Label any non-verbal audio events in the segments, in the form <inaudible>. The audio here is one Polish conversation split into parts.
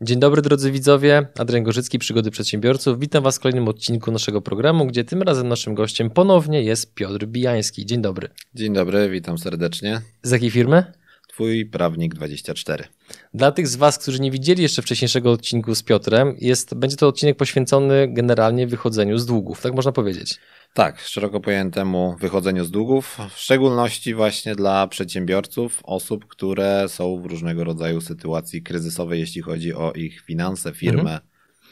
Dzień dobry drodzy widzowie, Adrian Gorzycki, Przygody Przedsiębiorców. Witam Was w kolejnym odcinku naszego programu, gdzie tym razem naszym gościem ponownie jest Piotr Bijański. Dzień dobry. Dzień dobry, witam serdecznie. Z jakiej firmy? Twój prawnik 24. Dla tych z Was, którzy nie widzieli jeszcze wcześniejszego odcinku z Piotrem, jest, będzie to odcinek poświęcony generalnie wychodzeniu z długów, tak można powiedzieć. Tak, szeroko pojętemu wychodzeniu z długów, w szczególności właśnie dla przedsiębiorców, osób, które są w różnego rodzaju sytuacji kryzysowej, jeśli chodzi o ich finanse, firmę. Mhm.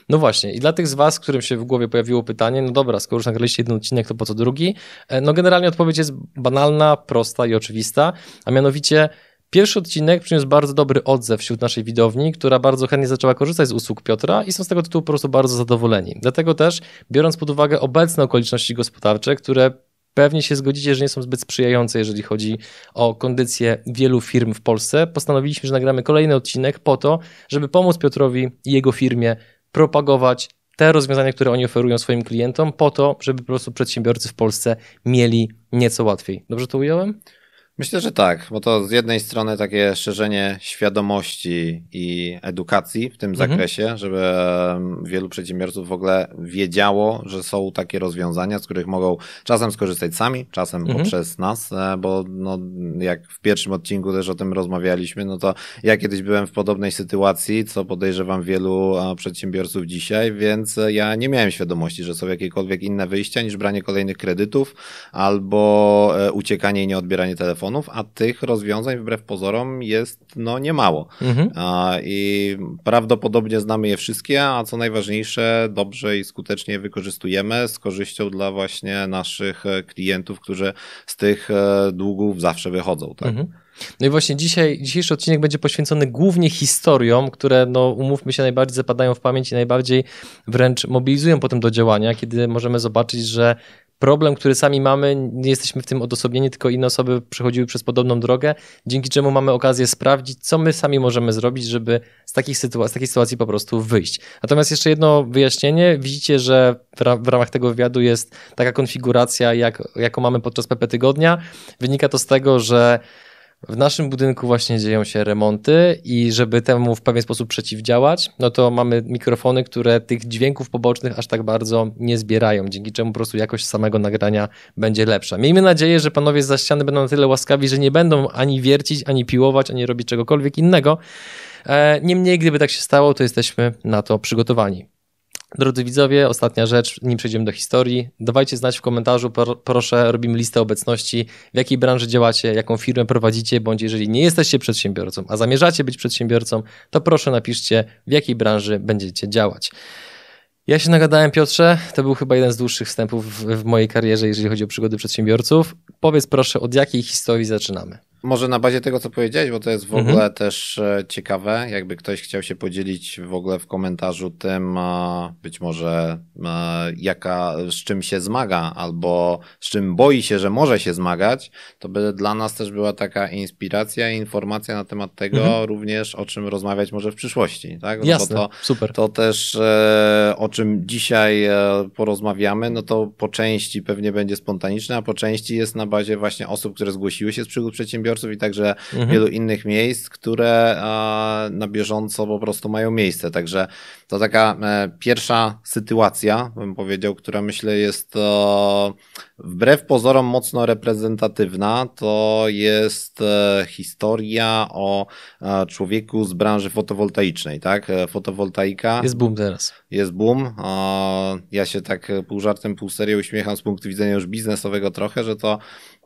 No właśnie, i dla tych z Was, którym się w głowie pojawiło pytanie, no dobra, skoro już nagraliście jeden odcinek, to po co drugi? E, no generalnie odpowiedź jest banalna, prosta i oczywista, a mianowicie Pierwszy odcinek przyniósł bardzo dobry odzew wśród naszej widowni, która bardzo chętnie zaczęła korzystać z usług Piotra i są z tego tytułu po prostu bardzo zadowoleni. Dlatego też, biorąc pod uwagę obecne okoliczności gospodarcze, które pewnie się zgodzicie, że nie są zbyt sprzyjające, jeżeli chodzi o kondycję wielu firm w Polsce, postanowiliśmy, że nagramy kolejny odcinek po to, żeby pomóc Piotrowi i jego firmie propagować te rozwiązania, które oni oferują swoim klientom, po to, żeby po prostu przedsiębiorcy w Polsce mieli nieco łatwiej. Dobrze to ująłem? Myślę, że tak, bo to z jednej strony takie szerzenie świadomości i edukacji w tym mhm. zakresie, żeby wielu przedsiębiorców w ogóle wiedziało, że są takie rozwiązania, z których mogą czasem skorzystać sami, czasem mhm. poprzez nas, e, bo no, jak w pierwszym odcinku też o tym rozmawialiśmy, no to ja kiedyś byłem w podobnej sytuacji, co podejrzewam wielu przedsiębiorców dzisiaj, więc ja nie miałem świadomości, że są jakiekolwiek inne wyjścia niż branie kolejnych kredytów albo e, uciekanie i nieodbieranie telefonu telefonów, a tych rozwiązań wbrew pozorom jest no niemało. Mhm. I prawdopodobnie znamy je wszystkie, a co najważniejsze, dobrze i skutecznie je wykorzystujemy z korzyścią dla właśnie naszych e, klientów, którzy z tych e, długów zawsze wychodzą. Tak? Mhm. No i właśnie dzisiaj, dzisiejszy odcinek będzie poświęcony głównie historiom, które, no, umówmy się, najbardziej zapadają w pamięć i najbardziej wręcz mobilizują potem do działania, kiedy możemy zobaczyć, że problem, który sami mamy, nie jesteśmy w tym odosobnieni, tylko inne osoby przechodziły przez podobną drogę, dzięki czemu mamy okazję sprawdzić, co my sami możemy zrobić, żeby z, takich sytuacji, z takiej sytuacji po prostu wyjść. Natomiast jeszcze jedno wyjaśnienie. Widzicie, że w ramach tego wywiadu jest taka konfiguracja, jak, jaką mamy podczas PP Tygodnia. Wynika to z tego, że w naszym budynku właśnie dzieją się remonty i żeby temu w pewien sposób przeciwdziałać, no to mamy mikrofony, które tych dźwięków pobocznych aż tak bardzo nie zbierają, dzięki czemu po prostu jakość samego nagrania będzie lepsza. Miejmy nadzieję, że panowie za ściany będą na tyle łaskawi, że nie będą ani wiercić, ani piłować, ani robić czegokolwiek innego. E, niemniej, gdyby tak się stało, to jesteśmy na to przygotowani. Drodzy widzowie, ostatnia rzecz, nim przejdziemy do historii. Dawajcie znać w komentarzu, proszę, robimy listę obecności, w jakiej branży działacie, jaką firmę prowadzicie, bądź jeżeli nie jesteście przedsiębiorcą, a zamierzacie być przedsiębiorcą, to proszę napiszcie, w jakiej branży będziecie działać. Ja się nagadałem, Piotrze, to był chyba jeden z dłuższych wstępów w, w mojej karierze, jeżeli chodzi o przygody przedsiębiorców. Powiedz proszę, od jakiej historii zaczynamy? Może na bazie tego, co powiedziałeś, bo to jest w ogóle mhm. też e, ciekawe, jakby ktoś chciał się podzielić w ogóle w komentarzu tym, być może jaka, z czym się zmaga, albo z czym boi się, że może się zmagać, to by dla nas też była taka inspiracja i informacja na temat tego mhm. również, o czym rozmawiać może w przyszłości, tak? No Jasne, to, super. To też, e, o czym dzisiaj e, porozmawiamy, no to po części pewnie będzie spontaniczne, a po części jest na bazie właśnie osób, które zgłosiły się z przygód przedsiębiorców, przedsiębiorców i także mhm. wielu innych miejsc, które na bieżąco po prostu mają miejsce. Także to taka e, pierwsza sytuacja, bym powiedział, która myślę jest wbrew pozorom mocno reprezentatywna. To jest e, historia o e, człowieku z branży fotowoltaicznej, tak? Fotowoltaika. Jest boom teraz. Jest boom. Ja się tak pół żartem, pół serio uśmiecham z punktu widzenia już biznesowego trochę, że to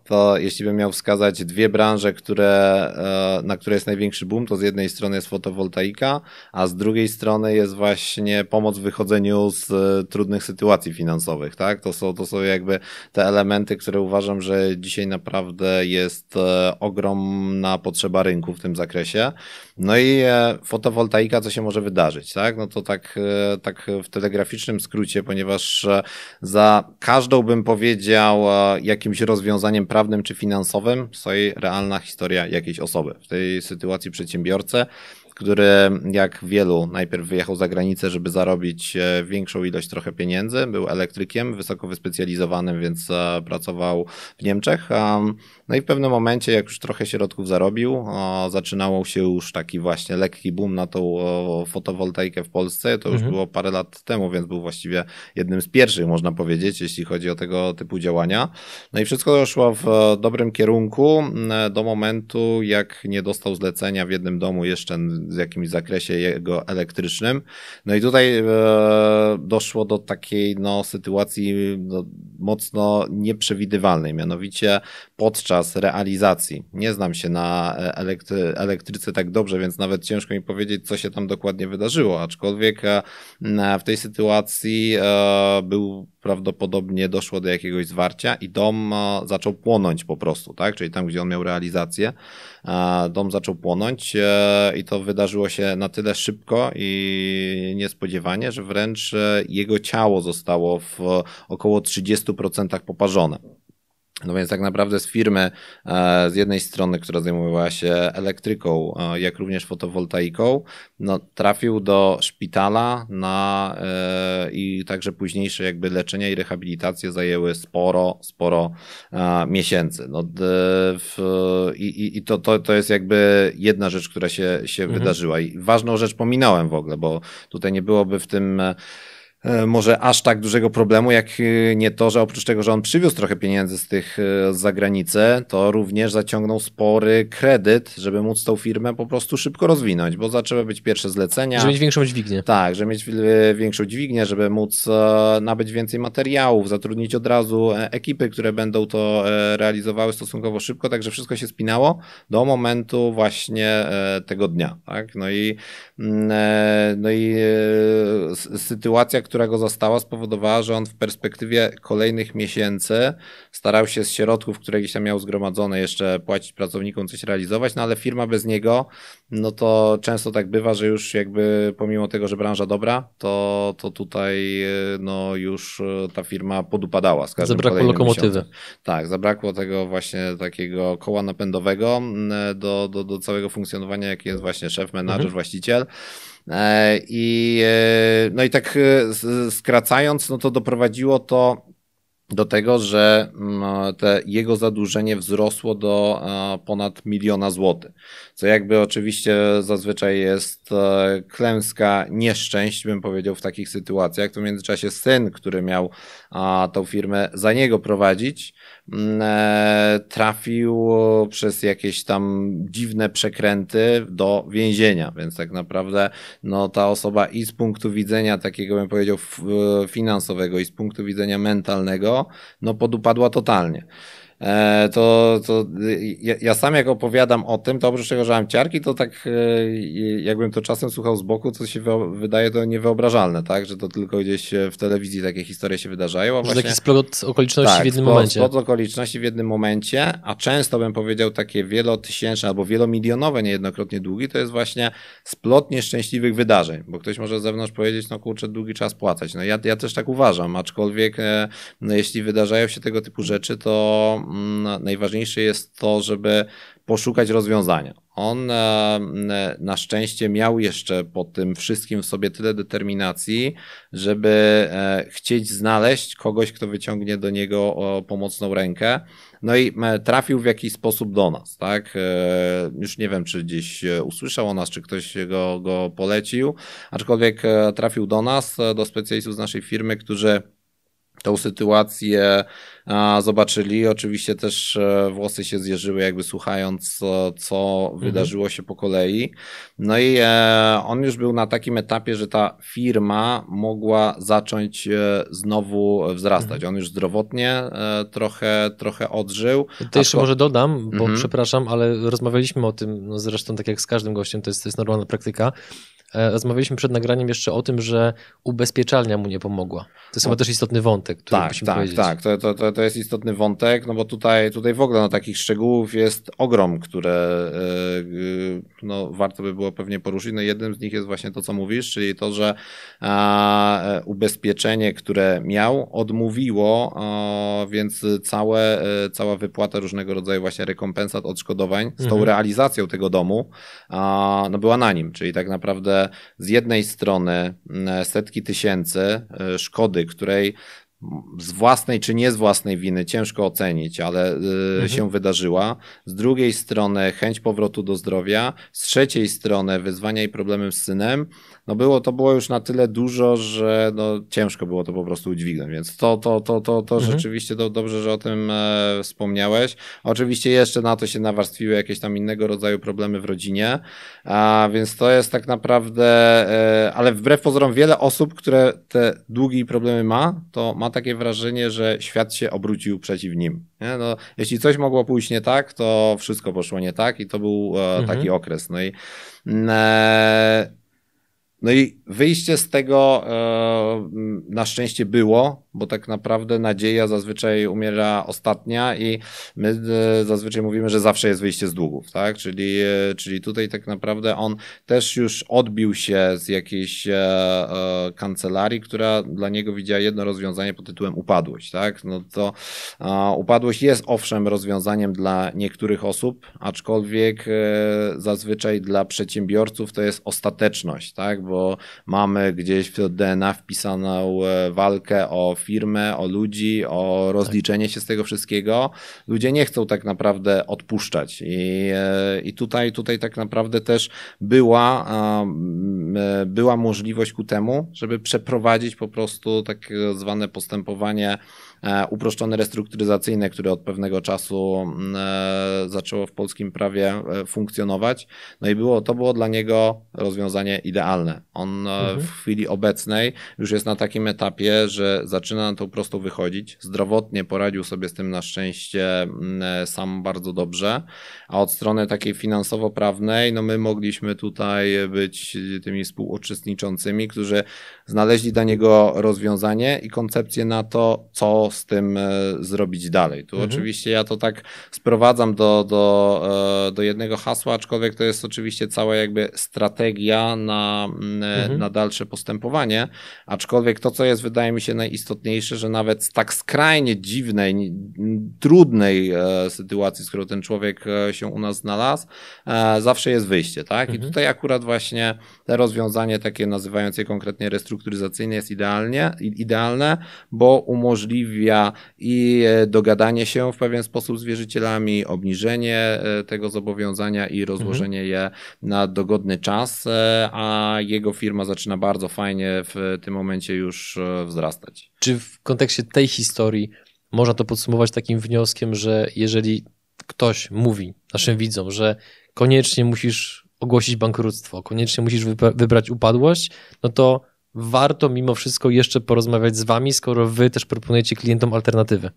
to jeśli bym miał wskazać dwie branże, które, e, na które jest największy boom, to z jednej strony jest fotowoltaika, a z drugiej strony jest właśnie pomoc w wychodzeniu z e, trudnych sytuacji finansowych, tak? To są, to są jakby te elementy, które uważam, że dzisiaj naprawdę jest e, ogromna potrzeba rynku w tym zakresie. No i fotowoltaika, co się może wydarzyć, tak? No to tak, tak w telegraficznym skrócie, ponieważ za każdą bym powiedział jakimś rozwiązaniem prawnym czy finansowym stoi realna historia jakiejś osoby. W tej sytuacji przedsiębiorcę, który jak wielu najpierw wyjechał za granicę, żeby zarobić e, większą ilość trochę pieniędzy, był elektrykiem wysoko wyspecjalizowanym, więc e, pracował w Niemczech. No i w pewnym momencie, jak już trochę środków zarobił, zaczynało się już taki właśnie lekki boom na tą fotowoltaikę w Polsce. To już mhm. było parę lat temu, więc był właściwie jednym z pierwszych, można powiedzieć, jeśli chodzi o tego typu działania. No i wszystko szło w dobrym kierunku do momentu, jak nie dostał zlecenia w jednym domu jeszcze w jakimś zakresie jego elektrycznym. No i tutaj e, doszło do takiej no, sytuacji no, mocno nieprzewidywalnej, mianowicie podczas realizacji. Nie znam się na elektry elektryce tak dobrze, więc nawet ciężko mi powiedzieć, co się tam dokładnie wydarzyło, aczkolwiek e, w tej sytuacji e, był prawdopodobnie doszło do jakiegoś zwarcia i dom zaczął płonąć po prostu, tak? Czyli tam, gdzie on miał realizację, dom zaczął płonąć e, i to wydarzyło się na tyle szybko i niespodziewanie, że wręcz e, jego ciało zostało w około 30% poparzone. No więc tak naprawdę z firmy, e, z jednej strony, która zajmowała się elektryką, e, jak również fotowoltaiką, no, trafił do szpitala na, e, i także późniejsze jakby leczenia i rehabilitacje zajęły sporo, sporo miesięcy. No, w, I i to, to, to jest jakby jedna rzecz, która się, się mhm. wydarzyła. I ważną rzecz pominąłem w ogóle, bo tutaj nie byłoby w tym może aż tak dużego problemu, jak e, nie to, że oprócz tego, że on przywiózł trochę pieniędzy z tych e, z zagranicy, to również zaciągnął spory kredyt, żeby móc tą firmę po prostu szybko rozwinąć, bo zaczęły być pierwsze zlecenia. Żeby mieć większą dźwignię. Tak, żeby mieć większą dźwignię, żeby móc nabyć więcej materiałów, zatrudnić od razu ekipy, które będą to realizowały stosunkowo szybko, także wszystko się spinało do momentu właśnie tego dnia. Tak? No i, no i sytuacja, która go zastała, spowodowała, że on w perspektywie kolejnych miesięcy starał się z środków, które gdzieś tam miał zgromadzone, jeszcze płacić pracownikom, coś realizować, no ale firma bez niego, no to często tak bywa, że już jakby pomimo tego, że branża dobra, to, to tutaj no już ta firma podupadała z każdym Zabrakło lokomotywy. Miesiącem. Tak, zabrakło tego właśnie takiego koła napędowego do, do, do całego funkcjonowania, jaki jest właśnie szef, menadżer, mhm. właściciel. E, I, e, no i tak skracając, no to doprowadziło to do tego, że mm, te jego zadłużenie wzrosło do ponad miliona złotych. Co jakby oczywiście zazwyczaj jest klęska nieszczęść, bym powiedział, w takich sytuacjach. To w międzyczasie syn, który miał tą firmę za niego prowadzić, e, trafił przez jakieś tam dziwne przekręty do więzienia, więc tak naprawdę no, ta osoba i z punktu widzenia takiego bym powiedział finansowego i z punktu widzenia mentalnego no podupadła totalnie. E, to, to ja, ja, sam jak opowiadam o tym, to oprócz tego, że mam ciarki, to tak e, jakbym to czasem słuchał z boku, to się wydaje to niewyobrażalne, tak? Że to tylko gdzieś w telewizji takie historie się wydarzają. A że taki splot okoliczności tak, w jednym splot, momencie. splot okoliczności w jednym momencie, a często bym powiedział takie wielotysięczne albo wielomilionowe niejednokrotnie długi, to jest właśnie splot nieszczęśliwych wydarzeń, bo ktoś może z zewnątrz powiedzieć, no kurczę, długi czas płacać. No ja, ja też tak uważam, aczkolwiek e, no, jeśli wydarzają się tego typu rzeczy, to najważniejsze jest to, żeby poszukać rozwiązania. On e, na szczęście miał jeszcze po tym wszystkim w sobie tyle determinacji, żeby e, chcieć znaleźć kogoś, kto wyciągnie do niego pomocną rękę. No i e, trafił w jakiś sposób do nas, tak? Już nie wiem, czy gdzieś usłyszał o nas, czy ktoś go, go polecił, aczkolwiek trafił do nas, do specjalistów z naszej firmy, którzy tą sytuację zobaczyli. Oczywiście też e, włosy się zjeżyły, jakby słuchając, co, mhm. wydarzyło się po kolei. No i e, on już był na takim etapie, że ta firma mogła zacząć e, znowu wzrastać. Mhm. On już zdrowotnie trochę, trochę odżył. To jeszcze może dodam, bo mhm. przepraszam, ale rozmawialiśmy o tym, no zresztą tak jak z każdym gościem, to jest, to jest normalna praktyka, rozmawialiśmy przed nagraniem jeszcze o tym, że ubezpieczalnia mu nie pomogła. To jest chyba też istotny wątek, który tak, tak, powiedzieć. Tak, to, to, to jest istotny wątek, no bo tutaj, tutaj w ogóle no, takich szczegółów jest ogrom, które yy, no, warto by było pewnie poruszyć. No jednym z nich jest właśnie to, co mówisz, czyli to, że e, ubezpieczenie, które miał, odmówiło, e, więc całe, e, cała wypłata różnego rodzaju właśnie rekompensat, odszkodowań z tą mhm. realizacją tego domu no, była na nim, czyli tak naprawdę z jednej strony mm, setki tysięcy e, szkody, której z własnej czy nie z własnej winy ciężko ocenić, ale e, mhm. się wydarzyła. Z drugiej strony chęć powrotu do zdrowia, z trzeciej strony wyzwania i problemy z synem, no było, to było już na tyle dużo, że no ciężko było to po prostu udźwignąć, więc to, to, to, to, to mhm. rzeczywiście to dobrze, że o tym e, wspomniałeś. Oczywiście jeszcze na to się nawarstwiły jakieś tam innego rodzaju problemy w rodzinie, a więc to jest tak naprawdę, e, ale wbrew pozorom wiele osób, które te długie problemy ma, to ma takie wrażenie, że świat się obrócił przeciw nim. No, jeśli coś mogło pójść nie tak, to wszystko poszło nie tak i to był e, mhm. taki okres. No i e, no i wyjście z tego e, na szczęście było, bo tak naprawdę nadzieja zazwyczaj umiera ostatnia i my e, zazwyczaj mówimy, że zawsze jest wyjście z długów, tak? Czyli, e, czyli tutaj tak naprawdę on też już odbił się z jakiejś e, kancelarii, która dla niego widziała jedno rozwiązanie pod tytułem upadłość, tak? No to upadłość jest owszem rozwiązaniem dla niektórych osób, aczkolwiek zazwyczaj dla przedsiębiorców to jest ostateczność, tak? Bo mamy gdzieś w DNA wpisaną walkę o firmę, o ludzi, o rozliczenie tak. się z tego wszystkiego. Ludzie nie chcą tak naprawdę odpuszczać. I, e, i tutaj, tutaj tak naprawdę też była, e, była możliwość ku temu, żeby przeprowadzić po prostu tak zwane postępowanie uproszczone restrukturyzacyjne, które od pewnego czasu mm, e, zaczęło w polskim prawie e, funkcjonować. No i było, to było dla niego rozwiązanie idealne. On mhm. w chwili obecnej już jest na takim etapie, że zaczyna na tą prostą wychodzić. Zdrowotnie poradził sobie z tym na szczęście mm, sam bardzo dobrze, a od strony takiej finansowo-prawnej, no my mogliśmy tutaj być tymi współuczestniczącymi, którzy znaleźli dla niego rozwiązanie i koncepcję na to, co z tym e, zrobić dalej. Tu mhm. oczywiście ja to tak sprowadzam do, do, e, do jednego hasła, aczkolwiek to jest oczywiście cała jakby strategia na, e, mhm. na dalsze postępowanie, aczkolwiek to, co jest wydaje mi się najistotniejsze, że nawet z tak skrajnie dziwnej, trudnej sytuacji, z którą ten człowiek się u nas znalazł, zawsze jest wyjście, tak? Mhm. I tutaj akurat właśnie te rozwiązanie takie nazywając je konkretnie restrukturyzacyjne jest idealnie, idealne, bo umożliwia i e, dogadanie się w pewien sposób z wierzycielami, obniżenie e, tego zobowiązania i rozłożenie je na dogodny czas, e, a jego firma zaczyna bardzo fajnie w tym momencie już wzrastać. Czy w kontekście tej historii można to podsumować takim wnioskiem, że jeżeli ktoś mówi naszym widzom, że koniecznie musisz ogłosić bankructwo, koniecznie musisz wybrać upadłość, no to warto mimo wszystko jeszcze porozmawiać z wami, skoro wy też proponujecie klientom alternatywy.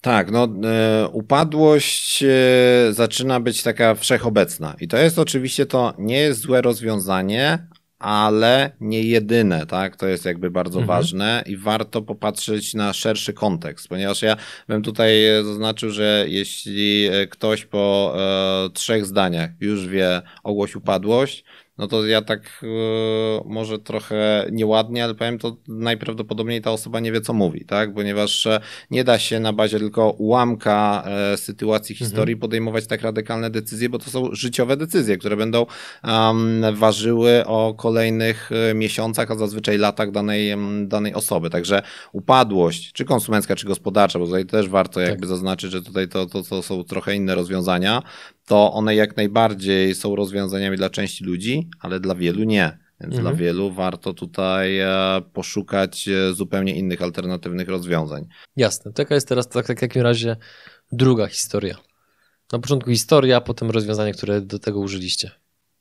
Tak, no e, upadłość e, zaczyna być taka wszechobecna i to jest oczywiście to nie jest złe rozwiązanie, ale nie jedyne, tak? To jest jakby bardzo mhm. ważne i warto popatrzeć na szerszy kontekst, ponieważ ja bym tutaj zaznaczył, że jeśli e, ktoś po e, trzech zdaniach już wie ogłoś upadłość, no to ja tak yy, może trochę nieładnie, ale powiem to najprawdopodobniej ta osoba nie wie, co mówi, tak? Ponieważ e, nie da się na bazie tylko ułamka e, sytuacji, mhm. historii mhm. podejmować tak radykalne decyzje, bo to są życiowe decyzje, które będą um, ważyły o kolejnych e, miesiącach, a zazwyczaj latach danej, danej osoby. Także upadłość, czy konsumencka, czy gospodarcza, bo tutaj też warto tak. jakby zaznaczyć, że tutaj to, to, to są trochę inne rozwiązania, to one jak najbardziej są rozwiązaniami dla części ludzi, ale dla wielu nie. Więc mhm. dla wielu warto tutaj e, poszukać e, zupełnie innych alternatywnych rozwiązań. Jasne. Taka jest teraz tak, tak w takim razie druga historia. Na początku historia, a potem rozwiązanie, które do tego użyliście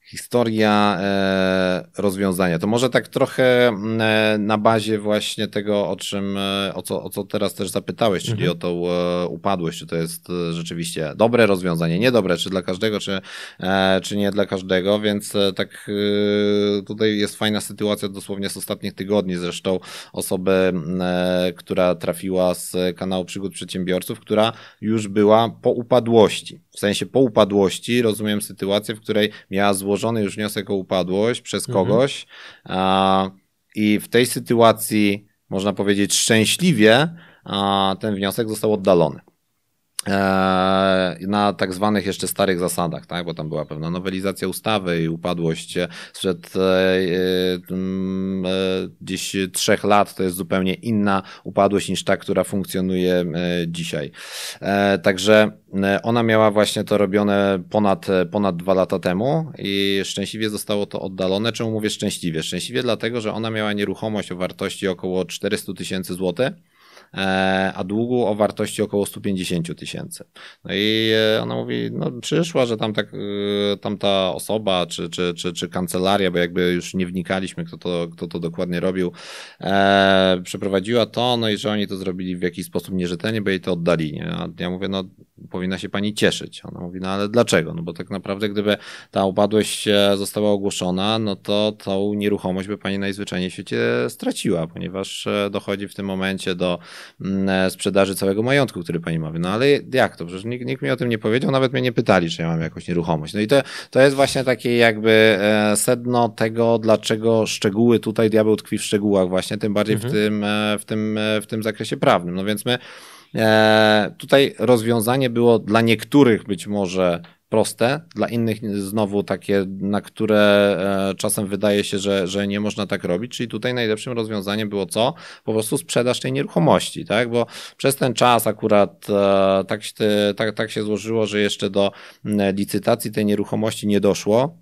historia e, rozwiązania. To może tak trochę e, na bazie właśnie tego, o czym, e, o co, o co teraz też zapytałeś, czyli mhm. o tą upadłość, czy to jest rzeczywiście dobre rozwiązanie, niedobre, czy dla każdego, czy, czy nie dla każdego, więc tak tutaj jest fajna sytuacja dosłownie z ostatnich tygodni, zresztą osoby, która trafiła z kanału Przygód Przedsiębiorców, która już była po upadłości. W sensie po upadłości rozumiem sytuację, w której miała złożyć złożony już wniosek o upadłość przez mhm. kogoś mhm. i w tej sytuacji, można powiedzieć szczęśliwie, ten wniosek został oddalony. E, na tak zwanych jeszcze starych zasadach, tak? bo tam była pewna nowelizacja ustawy i upadłość sprzed e, e, gdzieś trzech lat to jest zupełnie inna upadłość niż ta, która funkcjonuje dzisiaj. Także ona miała właśnie to robione ponad, ponad dwa lata temu i szczęśliwie zostało to oddalone. Czemu mówię szczęśliwie? Szczęśliwie dlatego, że ona miała nieruchomość o wartości około 400 tysięcy złotych E, a długu o wartości około 150 tysięcy. No i e, ona mówi, no przyszła, że tam tak, e, tamta osoba, czy, czy, czy, czy kancelaria, bo jakby już nie wnikaliśmy, kto to, kto to dokładnie robił, e, przeprowadziła to, no i że oni to zrobili w jakiś sposób nierzetelnie, bo jej to oddali. Nie? A ja mówię, no powinna się pani cieszyć. Ona mówi, no ale dlaczego? No bo tak naprawdę, gdyby ta upadłość została ogłoszona, no to tą nieruchomość by pani najzwyczajniej w świecie straciła, ponieważ dochodzi w tym momencie do Mm, e, sprzedaży całego majątku, który pani ma. No ale jak to? Przecież nikt, nikt mi o tym nie powiedział, nawet mnie nie pytali, czy ja mam jakąś nieruchomość. No i to, to jest właśnie takie jakby e, sedno tego, dlaczego szczegóły tutaj diabeł tkwi w szczegółach właśnie, tym bardziej mhm. w, tym, e, w, tym, w tym zakresie prawnym. No więc my Tutaj rozwiązanie było dla niektórych być może proste, dla innych znowu takie, na które e, czasem wydaje się, że, że nie można tak robić, czyli tutaj najlepszym rozwiązaniem było co? Po prostu sprzedaż tej nieruchomości, tak? Bo przez ten czas akurat e, tak się, tak, tak się złożyło, że jeszcze do licytacji tej nieruchomości nie doszło.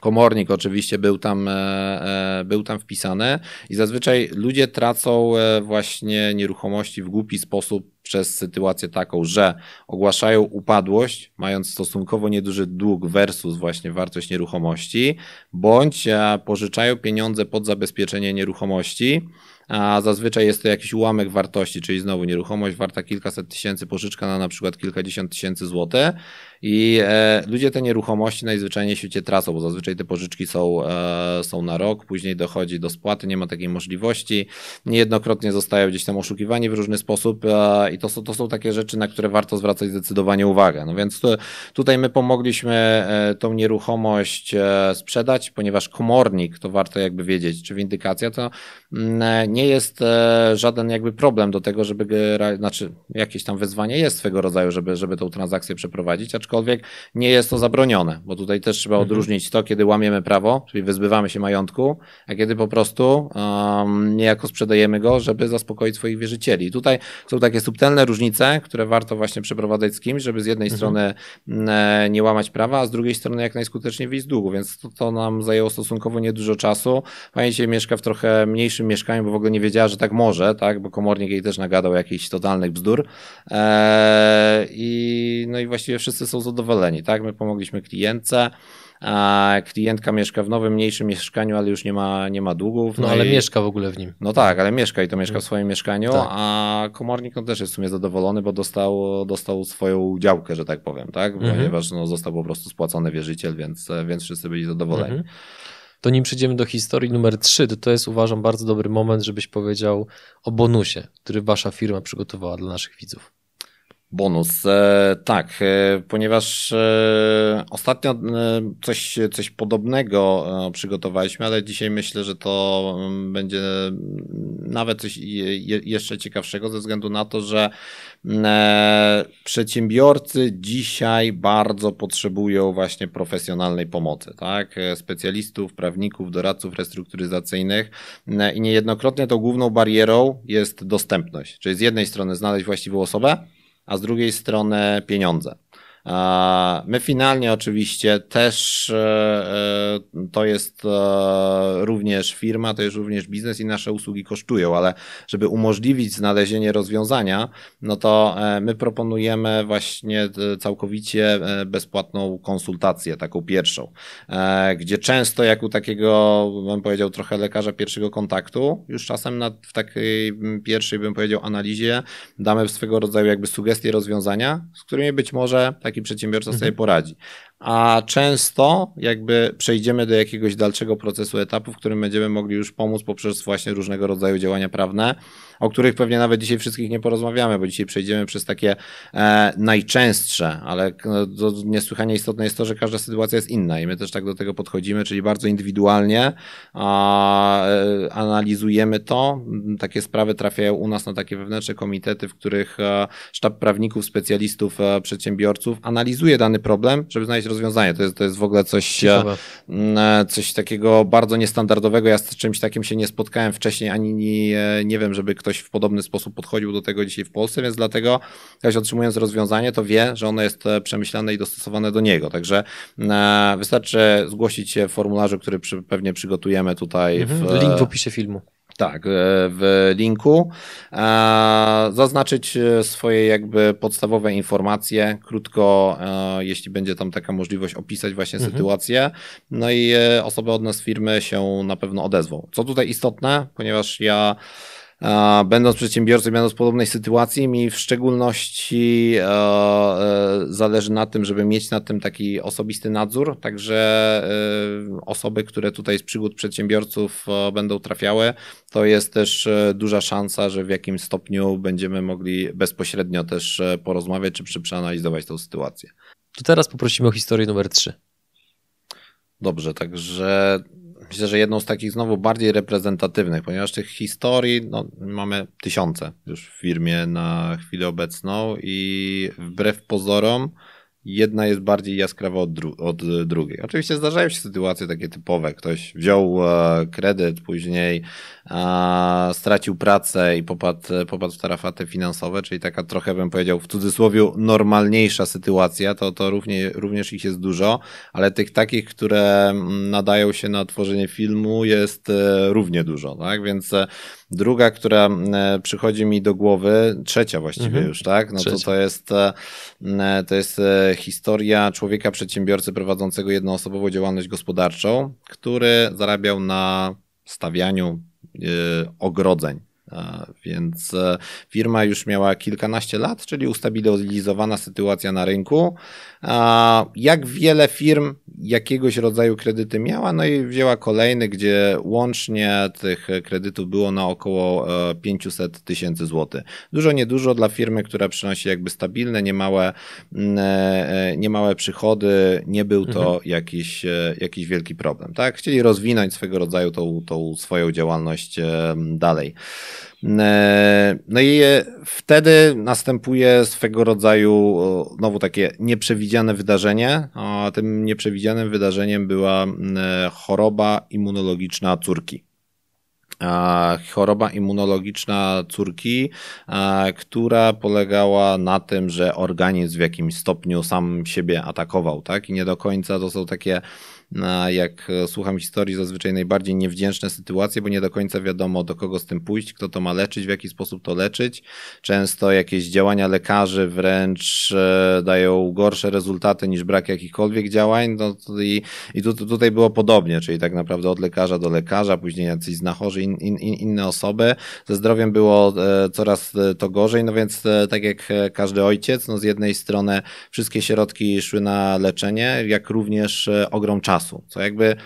Komornik oczywiście był tam, e, był tam wpisany i zazwyczaj ludzie tracą właśnie nieruchomości w głupi sposób przez sytuację taką, że ogłaszają upadłość, mając stosunkowo nieduży dług versus właśnie wartość nieruchomości, bądź e, pożyczają pieniądze pod zabezpieczenie nieruchomości, a zazwyczaj jest to jakiś ułamek wartości, czyli znowu nieruchomość warta kilkaset tysięcy, pożyczka na na przykład kilkadziesiąt tysięcy złotych i e, ludzie te nieruchomości najzwyczajniej w świecie tracą, bo zazwyczaj te pożyczki są, e, są na rok, później dochodzi do spłaty, nie ma takiej możliwości, niejednokrotnie zostają gdzieś tam oszukiwani w różny sposób e, i to są, to są takie rzeczy, na które warto zwracać zdecydowanie uwagę. No więc to, tutaj my pomogliśmy e, tą nieruchomość e, sprzedać, ponieważ komornik, to warto jakby wiedzieć, czy windykacja, to mm, e, nie jest żaden jakby problem do tego, żeby, znaczy jakieś tam wezwanie jest swego rodzaju, żeby, żeby tą transakcję przeprowadzić, aczkolwiek nie jest to zabronione, bo tutaj też trzeba mhm. odróżnić to, kiedy łamiemy prawo, czyli wyzbywamy się majątku, a kiedy po prostu um, niejako sprzedajemy go, żeby zaspokoić swoich wierzycieli. I tutaj są takie subtelne różnice, które warto właśnie przeprowadzać z kimś, żeby z jednej mhm. strony mm, nie łamać prawa, a z drugiej strony jak najskuteczniej wyjść z długu, więc to, to nam zajęło stosunkowo niedużo czasu. Pani się mieszka w trochę mniejszym mieszkaniu, bo w ogóle nie wiedziała, że tak może, tak, bo komornik jej też nagadał jakichś totalnych bzdur. Eee, I no i właściwie wszyscy są zadowoleni, tak? My pomogliśmy klientce. A klientka mieszka w nowym, mniejszym mieszkaniu, ale już nie ma, nie ma długów. No, no ale i... mieszka w ogóle w nim. No tak, ale mieszka i to mieszka w swoim mieszkaniu, tak. a komornik no, też jest w sumie zadowolony, bo dostał, dostał swoją działkę, że tak powiem, tak? Mhm. Ponieważ no, został po prostu spłacony wierzyciel, więc, więc wszyscy byli zadowoleni. Mhm. To nim przejdziemy do historii numer 3, to to jest uważam bardzo dobry moment, żebyś powiedział o bonusie, który wasza firma przygotowała dla naszych widzów. Bonus, e, tak, e, ponieważ e, ostatnio coś, coś podobnego przygotowaliśmy, ale dzisiaj myślę, że to mm, będzie nawet coś jeszcze ciekawszego ze względu na to, że mm, przedsiębiorcy dzisiaj bardzo potrzebują właśnie profesjonalnej pomocy, tak? Specjalistów, prawników, doradców restrukturyzacyjnych i niejednokrotnie tą główną barierą jest dostępność, czyli z jednej strony znaleźć właściwą osobę, a z drugiej strony pieniądze. My finalnie oczywiście też e, e, to jest e, również firma, to jest również biznes i nasze usługi kosztują, ale żeby umożliwić znalezienie rozwiązania, no to my proponujemy właśnie całkowicie bezpłatną konsultację, taką pierwszą, gdzie często jak u takiego, bym powiedział, trochę lekarza pierwszego kontaktu, już czasem na, w takiej pierwszej, bym powiedział, analizie damy swego rodzaju jakby sugestie rozwiązania, z którymi być może taki przedsiębiorca sobie mhm. poradzi a często jakby przejdziemy do jakiegoś dalszego procesu etapu, w którym będziemy mogli już pomóc poprzez właśnie różnego rodzaju działania prawne, o których pewnie nawet dzisiaj wszystkich nie porozmawiamy, bo dzisiaj przejdziemy przez takie e, najczęstsze, ale no, niesłychanie istotne jest to, że każda sytuacja jest inna i my też tak do tego podchodzimy, czyli bardzo indywidualnie a, e, analizujemy to. Takie sprawy trafiają u nas na takie wewnętrzne komitety, w których e, sztab prawników, specjalistów, e, przedsiębiorców analizuje dany problem, żeby znaleźć rozwiązanie. To jest, to jest w ogóle coś, coś takiego bardzo niestandardowego. Ja z czymś takim się nie spotkałem wcześniej, ani nie, nie wiem, żeby ktoś w podobny sposób podchodził do tego dzisiaj w Polsce, więc dlatego ktoś otrzymując rozwiązanie, to wie, że ono jest e, przemyślane i dostosowane do niego. Także wystarczy zgłosić się w formularzu, który przy, pewnie przygotujemy tutaj. Mhm. W, Link w opisie filmu. Tak, e, w linku. E, zaznaczyć e, swoje jakby podstawowe informacje, krótko, jeśli będzie tam taka możliwość, opisać właśnie mhm. sytuację. No i osoby od nas firmy się na pewno odezwą. Co tutaj istotne, ponieważ ja Będąc przedsiębiorcą, będąc w podobnej sytuacji, mi w szczególności e, e, zależy na tym, żeby mieć nad tym taki osobisty nadzór, także e, osoby, które tutaj z przygód przedsiębiorców będą trafiały, to jest też duża szansa, że w jakimś stopniu będziemy mogli bezpośrednio też porozmawiać czy przeanalizować tą sytuację. To teraz poprosimy o historię numer 3. Dobrze, także myślę, że jedną z takich znowu bardziej reprezentatywnych, ponieważ tych historii no, mamy tysiące już w firmie na chwilę obecną i wbrew pozorom jedna jest bardziej jaskrawa od, dru od, drugiej. Oczywiście zdarzają się sytuacje takie typowe. Ktoś wziął e, kredyt, później e, stracił pracę i popadł, popadł w tarafaty finansowe, czyli taka trochę bym powiedział w cudzysłowie normalniejsza sytuacja, to, to równie, również ich jest dużo, ale tych takich, które mm, nadają się na tworzenie filmu jest e, równie dużo, tak? Więc e, Druga, która e, przychodzi mi do głowy, trzecia właściwie mhm. już, tak? No to to jest, e, to jest e, historia człowieka przedsiębiorcy prowadzącego jednoosobową działalność gospodarczą, który zarabiał na stawianiu ogrodzeń. Więc firma już miała kilkanaście lat, czyli ustabilizowana sytuacja na rynku. Jak wiele firm jakiegoś rodzaju kredyty miała, no i wzięła kolejny, gdzie łącznie tych kredytów było na około 500 e, tysięcy złotych. Dużo, niedużo dla firmy, która przynosi jakby stabilne, niemałe, mm, e, e, niemałe przychody, nie był to mhm. jakiś, jakiś wielki problem. Tak? Chcieli rozwinąć swego rodzaju tą, tą swoją działalność dalej. No i wtedy następuje swego rodzaju znowu takie nieprzewidziane wydarzenie, a tym nieprzewidzianym wydarzeniem była choroba immunologiczna córki choroba immunologiczna córki, która polegała na tym, że organizm w jakimś stopniu sam siebie atakował, tak? I nie do końca to są takie jak e, słucham historii, zazwyczaj najbardziej niewdzięczne sytuacje, bo nie do końca wiadomo, do kogo z tym pójść, kto to ma leczyć, w jaki sposób to leczyć. Często jakieś działania lekarzy wręcz e, dają gorsze rezultaty niż brak jakichkolwiek działań. No, I i tu, tutaj było podobnie, czyli tak naprawdę od lekarza do lekarza, później jacyś znachorzy, in, in, inne osoby. Ze zdrowiem było e, coraz to gorzej, no więc tak jak każdy ojciec, no z jednej strony wszystkie środki szły na leczenie, jak również ogrom czasu czasu, co jakby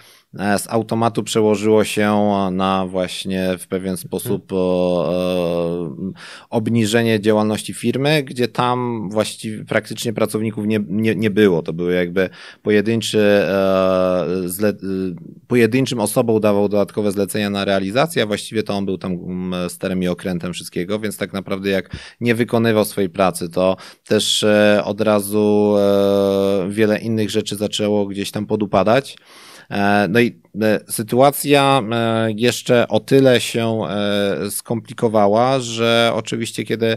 z automatu przełożyło się na właśnie w pewien sposób hmm. obniżenie działalności firmy, gdzie tam właściwie praktycznie pracowników nie, nie, nie było. To były jakby pojedynczy, e, zle, pojedynczym osobom dawał dodatkowe zlecenia na realizację, a właściwie to on był tam sterem i okrętem wszystkiego, więc tak naprawdę jak nie wykonywał swojej pracy, to też od razu wiele innych rzeczy zaczęło gdzieś tam podupadać. No i sytuacja jeszcze o tyle się skomplikowała, że oczywiście kiedy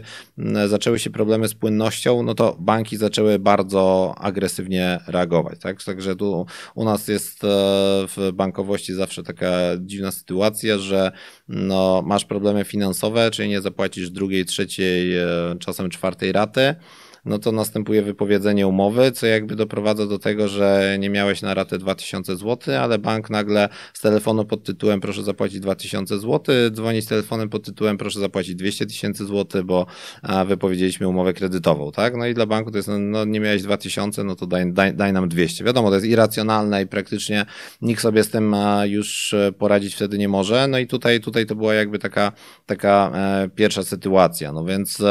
zaczęły się problemy z płynnością, no to banki zaczęły bardzo agresywnie reagować. Tak? Także tu u nas jest w bankowości zawsze taka dziwna sytuacja, że no, masz problemy finansowe, czyli nie zapłacisz drugiej, trzeciej, czasem czwartej raty no to następuje wypowiedzenie umowy, co jakby doprowadza do tego, że nie miałeś na ratę 2000 zł, ale bank nagle z telefonu pod tytułem proszę zapłacić 2000 zł, dzwoni z telefonem pod tytułem proszę zapłacić 200 tysięcy zł, bo wypowiedzieliśmy umowę kredytową, tak? No i dla banku to jest, no nie miałeś 2000, no to daj, daj, daj nam 200. Wiadomo, to jest irracjonalne i praktycznie nikt sobie z tym już poradzić wtedy nie może. No i tutaj, tutaj to była jakby taka, taka e, pierwsza sytuacja. No więc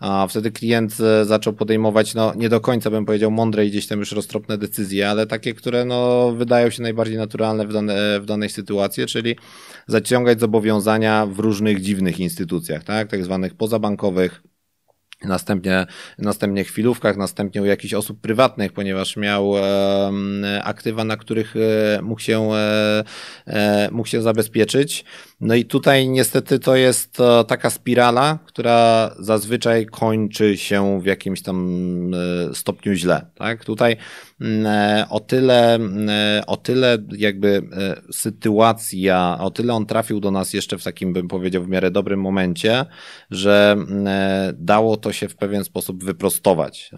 a wtedy klient e, zaczął podejmować, no nie do końca bym powiedział mądre i gdzieś tam już roztropne decyzje, ale takie, które no wydają się najbardziej naturalne w, dane, w danej sytuacji, czyli zaciągać zobowiązania w różnych dziwnych instytucjach, tak, tak zwanych pozabankowych, Następnie, następnie chwilówkach, następnie u jakichś osób prywatnych, ponieważ miał e, aktywa, na których e, mógł, się, e, e, mógł się zabezpieczyć. No i tutaj niestety to jest e, taka spirala, która zazwyczaj kończy się w jakimś tam e, stopniu źle. Tak? Tutaj mm, e, o tyle, mm, o tyle jakby sytuacja, o tyle on trafił do nas jeszcze w takim, bym powiedział, w miarę dobrym momencie, że mm, dało to się w pewien sposób wyprostować.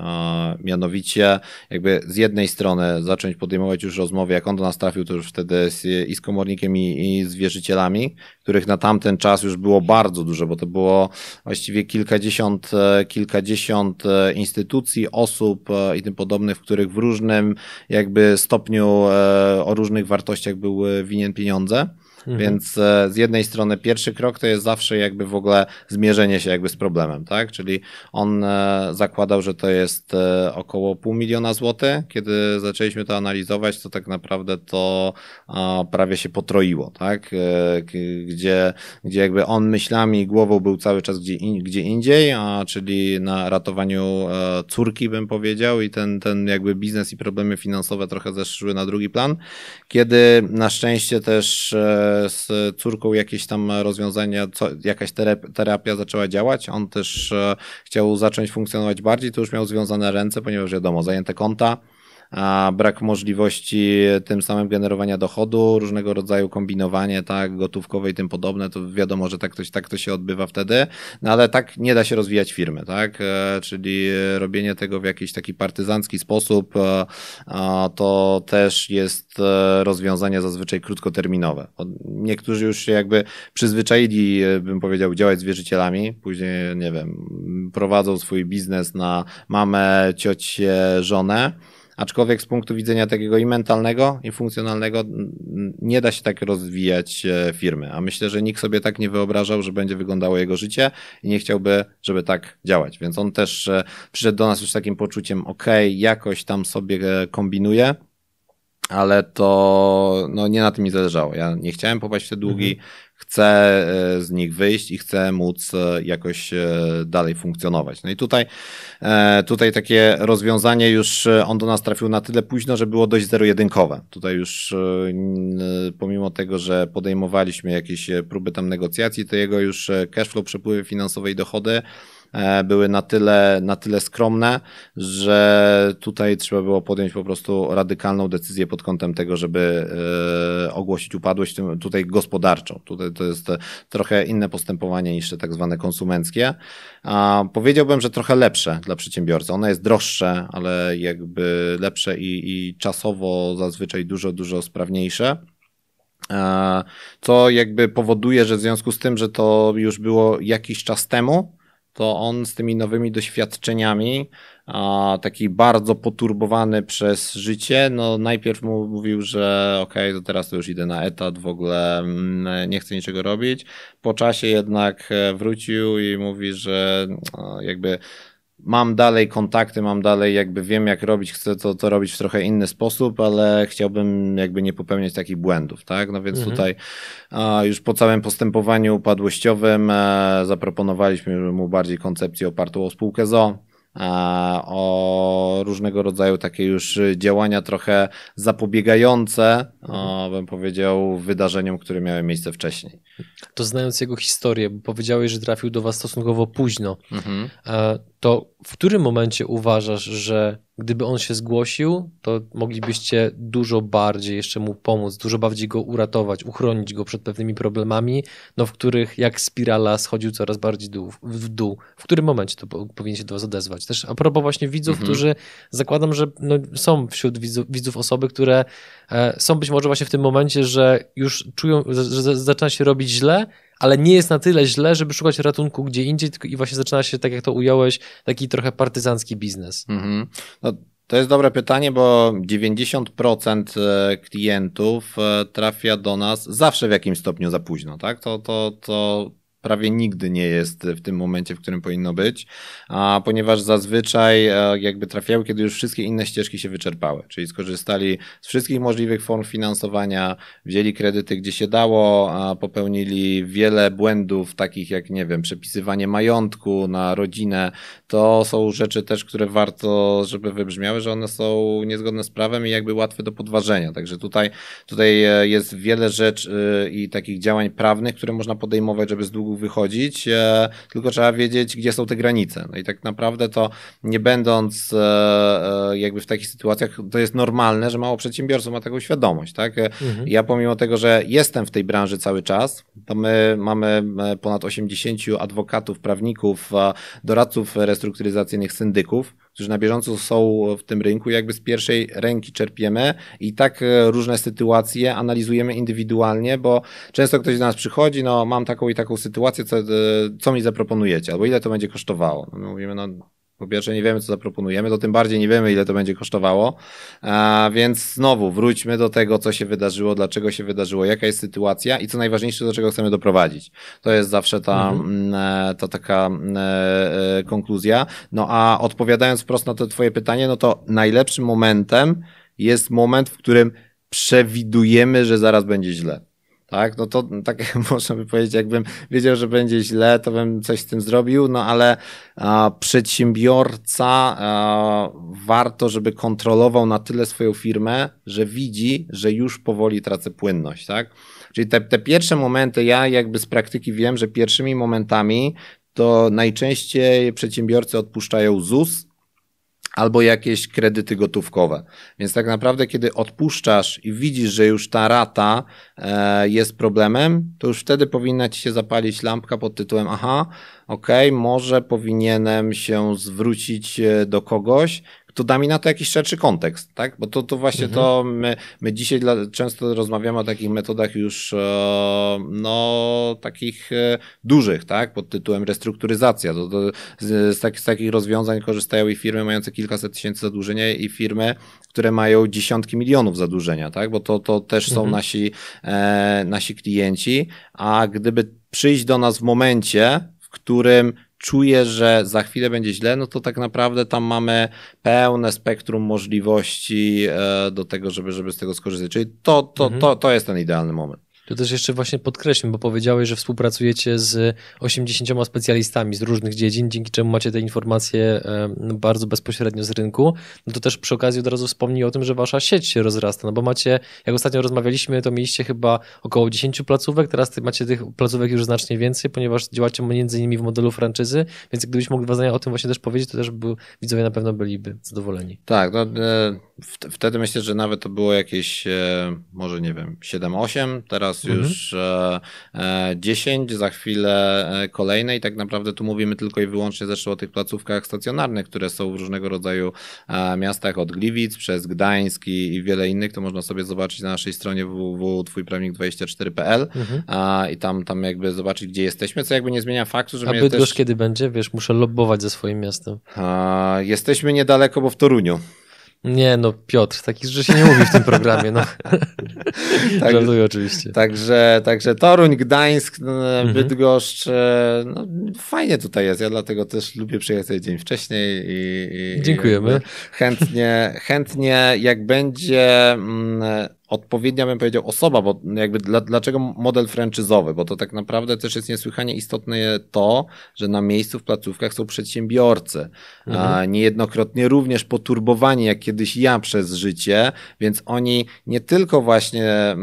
Mianowicie jakby z jednej strony zacząć podejmować już rozmowy, jak on do nas trafił, to już wtedy z, i z komornikiem i, i z wierzycielami, których na tamten czas już było bardzo dużo, bo to było właściwie kilkadziesiąt, e, kilkadziesiąt e, instytucji, osób e, i tym podobnych, w których w różnym jakby stopniu o różnych wartościach były winien pieniądze. Mhm. Więc e, z jednej strony pierwszy krok to jest zawsze jakby w ogóle zmierzenie się jakby z problemem, tak? Czyli on e, zakładał, że to jest e, około pół miliona złotych. Kiedy zaczęliśmy to analizować, to tak naprawdę to prawie się potroiło, tak? Gdzie, gdzie jakby on myślami i głową był cały czas gdzie, gdzie indziej, a czyli na ratowaniu córki bym powiedział i ten, ten jakby biznes i problemy finansowe trochę zeszły na drugi plan. Kiedy na szczęście też z córką jakieś tam rozwiązania, co, jakaś terapia zaczęła działać. On też e, chciał zacząć funkcjonować bardziej, to już miał związane ręce, ponieważ wiadomo, zajęte konta brak możliwości tym samym generowania dochodu, różnego rodzaju kombinowanie, tak, gotówkowe i tym podobne, to wiadomo, że tak to, tak to się odbywa wtedy, no ale tak nie da się rozwijać firmy, tak, e, czyli robienie tego w jakiś taki partyzancki sposób, e, to też jest e, rozwiązanie zazwyczaj krótkoterminowe. Niektórzy już się jakby przyzwyczaili, bym powiedział, działać z wierzycielami, później, nie wiem, prowadzą swój biznes na mamę, ciocię, żonę, Aczkolwiek z punktu widzenia takiego i mentalnego, i funkcjonalnego nie da się tak rozwijać e, firmy. A myślę, że nikt sobie tak nie wyobrażał, że będzie wyglądało jego życie i nie chciałby, żeby tak działać. Więc on też e, przyszedł do nas już z takim poczuciem, ok, jakoś tam sobie e, kombinuje, ale to no, nie na tym mi zależało. Ja nie chciałem popaść w te długi, mhm chcę e, z nich wyjść i chcę móc e, jakoś e, dalej funkcjonować. No i tutaj, tutaj takie rozwiązanie już on do nas trafił na tyle późno, że było dość zero-jedynkowe. Tutaj już pomimo tego, że podejmowaliśmy jakieś próby tam negocjacji, to jego już cashflow, przepływy finansowe i dochody były na tyle, na tyle skromne, że tutaj trzeba było podjąć po prostu radykalną decyzję pod kątem tego, żeby e, ogłosić upadłość tutaj gospodarczą. Tutaj to jest trochę inne postępowanie niż te tak zwane konsumenckie. A powiedziałbym, że trochę lepsze dla przedsiębiorcy. Ono jest droższe, ale jakby lepsze i, i czasowo zazwyczaj dużo, dużo sprawniejsze. E, co jakby powoduje, że w związku z tym, że to już było jakiś czas temu, to on z tymi nowymi doświadczeniami, a, taki bardzo poturbowany przez życie, no najpierw mu mówił, że okej, okay, to teraz to już idę na etat, w ogóle mm, nie chcę niczego robić. Po czasie jednak e, wrócił i mówi, że jakby mam dalej kontakty, mam dalej jakby wiem jak robić, chcę to, to robić w trochę inny sposób, ale chciałbym jakby nie popełniać takich błędów, tak? No więc mhm. tutaj a, już po całym postępowaniu upadłościowym e, zaproponowaliśmy mu bardziej koncepcję opartą o spółkę ZO, o różnego rodzaju takie już działania trochę zapobiegające, bym powiedział, wydarzeniom, które miały miejsce wcześniej. To znając jego historię, bo powiedziałeś, że trafił do was stosunkowo późno, mhm. E, to w którym momencie uważasz, że gdyby on się zgłosił, to moglibyście dużo bardziej jeszcze mu pomóc, dużo bardziej go uratować, uchronić go przed pewnymi problemami, no w których jak spirala schodził coraz bardziej dół, w dół. W którym momencie to powinien się do was odezwać? Też a propos właśnie widzów, mhm. którzy zakładam, że no, są wśród widzów, widzów osoby, które e, są być może właśnie w tym momencie, że już czują, że zaczyna się robić źle, ale nie jest na tyle źle, żeby szukać ratunku gdzie indziej i właśnie zaczyna się, tak jak to ująłeś, taki trochę partyzancki biznes. Mhm. No, to jest dobre pytanie, bo 90% e, klientów e, trafia do nas zawsze w jakimś stopniu za późno, tak? To, to, to prawie nigdy nie jest w tym momencie, w którym powinno być, a ponieważ zazwyczaj e, jakby trafiały, kiedy już wszystkie inne ścieżki się wyczerpały, czyli skorzystali z wszystkich możliwych form finansowania, wzięli kredyty gdzie się dało, popełnili wiele błędów, takich jak, nie wiem, przepisywanie majątku na rodzinę, to są rzeczy też, które warto, żeby wybrzmiały, że one są niezgodne z prawem i jakby łatwe do podważenia, także tutaj, tutaj e, jest wiele rzeczy e, i takich działań prawnych, które można podejmować, żeby z długu wychodzić, e, tylko trzeba wiedzieć, gdzie są te granice. No i tak naprawdę to nie będąc e, e, jakby w takich sytuacjach, to jest normalne, że mało przedsiębiorców ma taką świadomość, tak? Mhm. Ja pomimo tego, że jestem w tej branży cały czas, to my mamy ponad 80 adwokatów, prawników, doradców restrukturyzacyjnych, syndyków, którzy na bieżąco są w tym rynku, jakby z pierwszej ręki czerpiemy i tak e, różne sytuacje analizujemy indywidualnie, bo często ktoś do nas przychodzi, no mam taką i taką sytuację, co, e, co mi zaproponujecie, albo ile to będzie kosztowało. No, my mówimy, no po pierwsze nie wiemy, co zaproponujemy, to tym bardziej nie wiemy, ile to będzie kosztowało. A więc znowu wróćmy do tego, co się wydarzyło, dlaczego się wydarzyło, jaka jest sytuacja i co najważniejsze, do czego chcemy doprowadzić. To jest zawsze ta, mhm. E, ta taka e, e, konkluzja. No a odpowiadając wprost na to twoje pytanie, no to najlepszym momentem jest moment, w którym przewidujemy, że zaraz będzie źle. Tak, no to tak <laughs> można by powiedzieć, jakbym wiedział, że będzie źle, to bym coś z tym zrobił, no ale a, przedsiębiorca a, warto, żeby kontrolował na tyle swoją firmę, że widzi, że już powoli tracę płynność, tak? Czyli te, te pierwsze momenty, ja jakby z praktyki wiem, że pierwszymi momentami to najczęściej przedsiębiorcy odpuszczają ZUS, albo jakieś kredyty gotówkowe. Więc tak naprawdę, kiedy odpuszczasz i widzisz, że już ta rata e, jest problemem, to już wtedy powinna ci się zapalić lampka pod tytułem: Aha, okej, okay, może powinienem się zwrócić e, do kogoś, to da mi na to jakiś szerszy kontekst, tak? Bo to, to właśnie mhm. to my, my dzisiaj dla, często rozmawiamy o takich metodach już e, no takich e, dużych, tak? Pod tytułem restrukturyzacja. To, to z, z, tak, z takich rozwiązań korzystają i firmy mające kilkaset tysięcy zadłużenia i firmy, które mają dziesiątki milionów zadłużenia, tak? Bo to, to też są mhm. nasi, e, nasi klienci, a gdyby przyjść do nas w momencie, w którym czuję, że za chwilę będzie źle, no to tak naprawdę tam mamy pełne spektrum możliwości e, do tego, żeby, żeby z tego skorzystać. Czyli to, to, mhm. to, to jest ten idealny moment. To też jeszcze właśnie podkreślmy, bo powiedziałeś, że współpracujecie z 80 specjalistami z różnych dziedzin, dzięki czemu macie te informacje bardzo bezpośrednio z rynku. No to też przy okazji od razu wspomnij o tym, że wasza sieć się rozrasta, no bo macie, jak ostatnio rozmawialiśmy, to mieliście chyba około 10 placówek, teraz macie tych placówek już znacznie więcej, ponieważ działacie między innymi w modelu franczyzy, więc gdybyś mógł dwa zdania o tym właśnie też powiedzieć, to też by, widzowie na pewno byliby zadowoleni. Tak, no, e, wtedy myślę, że nawet to było jakieś, e, może nie wiem, 7-8, teraz mhm. już e, 10, e, za chwilę e, kolejne i tak naprawdę tu mówimy tylko i wyłącznie zresztą o tych placówkach stacjonarnych, które są w różnego rodzaju miastach od Gliwic przez Gdańsk i, i wiele innych, to można sobie zobaczyć na naszej stronie www.twójprawnik24.pl mhm. i tam, tam jakby zobaczyć, gdzie jesteśmy, co jakby nie zmienia faktu, że A Bydgoszcz też... kiedy będzie? Wiesz, muszę lobbować ze swoim miastem. Jesteśmy niedaleko, bo w Toruniu. Nie, no Piotr, takich rzeczy się nie mówi w tym programie, no. <laughs> tak, Żartuję oczywiście. Także, także Toruń, Gdańsk, no, mhm. Bydgoszcz, e, no, fajnie tutaj jest, ja dlatego też lubię przyjechać dzień wcześniej i, i Dziękujemy. I chętnie, chętnie jak będzie mm, odpowiednia, bym powiedział, osoba, bo jakby dla, dlaczego model franczyzowy? Bo to tak naprawdę też jest niesłychanie istotne to, że na miejscu w placówkach są przedsiębiorcy. Mhm. A niejednokrotnie również poturbowani, jak kiedyś ja przez życie, więc oni nie tylko właśnie e,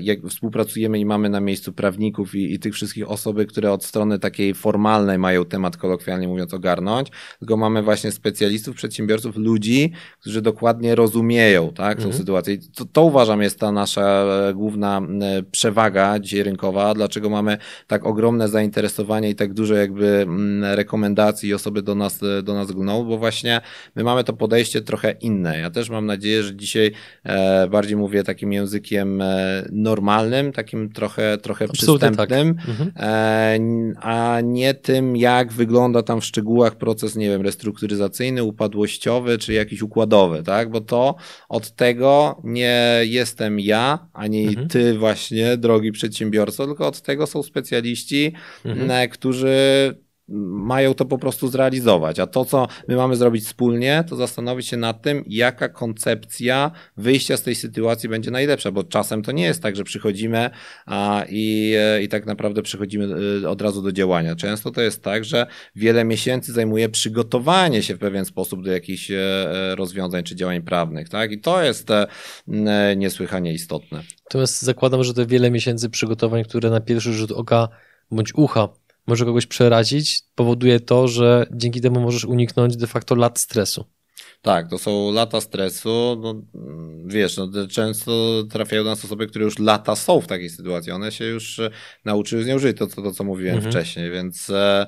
jak współpracujemy i mamy na miejscu prawników i, i tych wszystkich osoby, które od strony takiej formalnej mają temat kolokwialnie mówiąc ogarnąć, tylko mamy właśnie specjalistów, przedsiębiorców, ludzi, którzy dokładnie rozumieją, tak, tą mhm. sytuację. To, to uważam jest ta nasza e, główna e, przewaga dzisiaj rynkowa, dlaczego mamy tak ogromne zainteresowanie i tak dużo jakby rekomendacji i osoby do nas, e, do nas gną, bo właśnie my mamy to podejście trochę inne. Ja też mam nadzieję, że dzisiaj bardziej mówię takim językiem normalnym, takim trochę, trochę tak. przystępnym, tak. mhm. a nie tym, jak wygląda tam w szczegółach proces, nie wiem, restrukturyzacyjny, upadłościowy, czy jakiś układowy, tak? Bo to od tego nie jestem ja, ani mhm. ty właśnie, drogi przedsiębiorco, tylko od tego są specjaliści, mhm. którzy mają to po prostu zrealizować. A to, co my mamy zrobić wspólnie, to zastanowić się nad tym, jaka koncepcja wyjścia z tej sytuacji będzie najlepsza, bo czasem to nie jest tak, że przychodzimy a, i, e, i tak naprawdę przychodzimy e, od razu do działania. Często to jest tak, że wiele miesięcy zajmuje przygotowanie się w pewien sposób do jakichś e, rozwiązań czy działań prawnych, tak? I to jest niesłychanie istotne. Natomiast zakładam, że te wiele miesięcy przygotowań, które na pierwszy rzut oka bądź ucha może kogoś przerazić, powoduje to, że dzięki temu możesz uniknąć de facto lat stresu. Tak, to są lata stresu. No, wiesz, no, często trafiają do nas osoby, które już lata są w takiej sytuacji. One się już e, nauczyły z nią żyć, to, to, to co mówiłem mhm. wcześniej, więc e,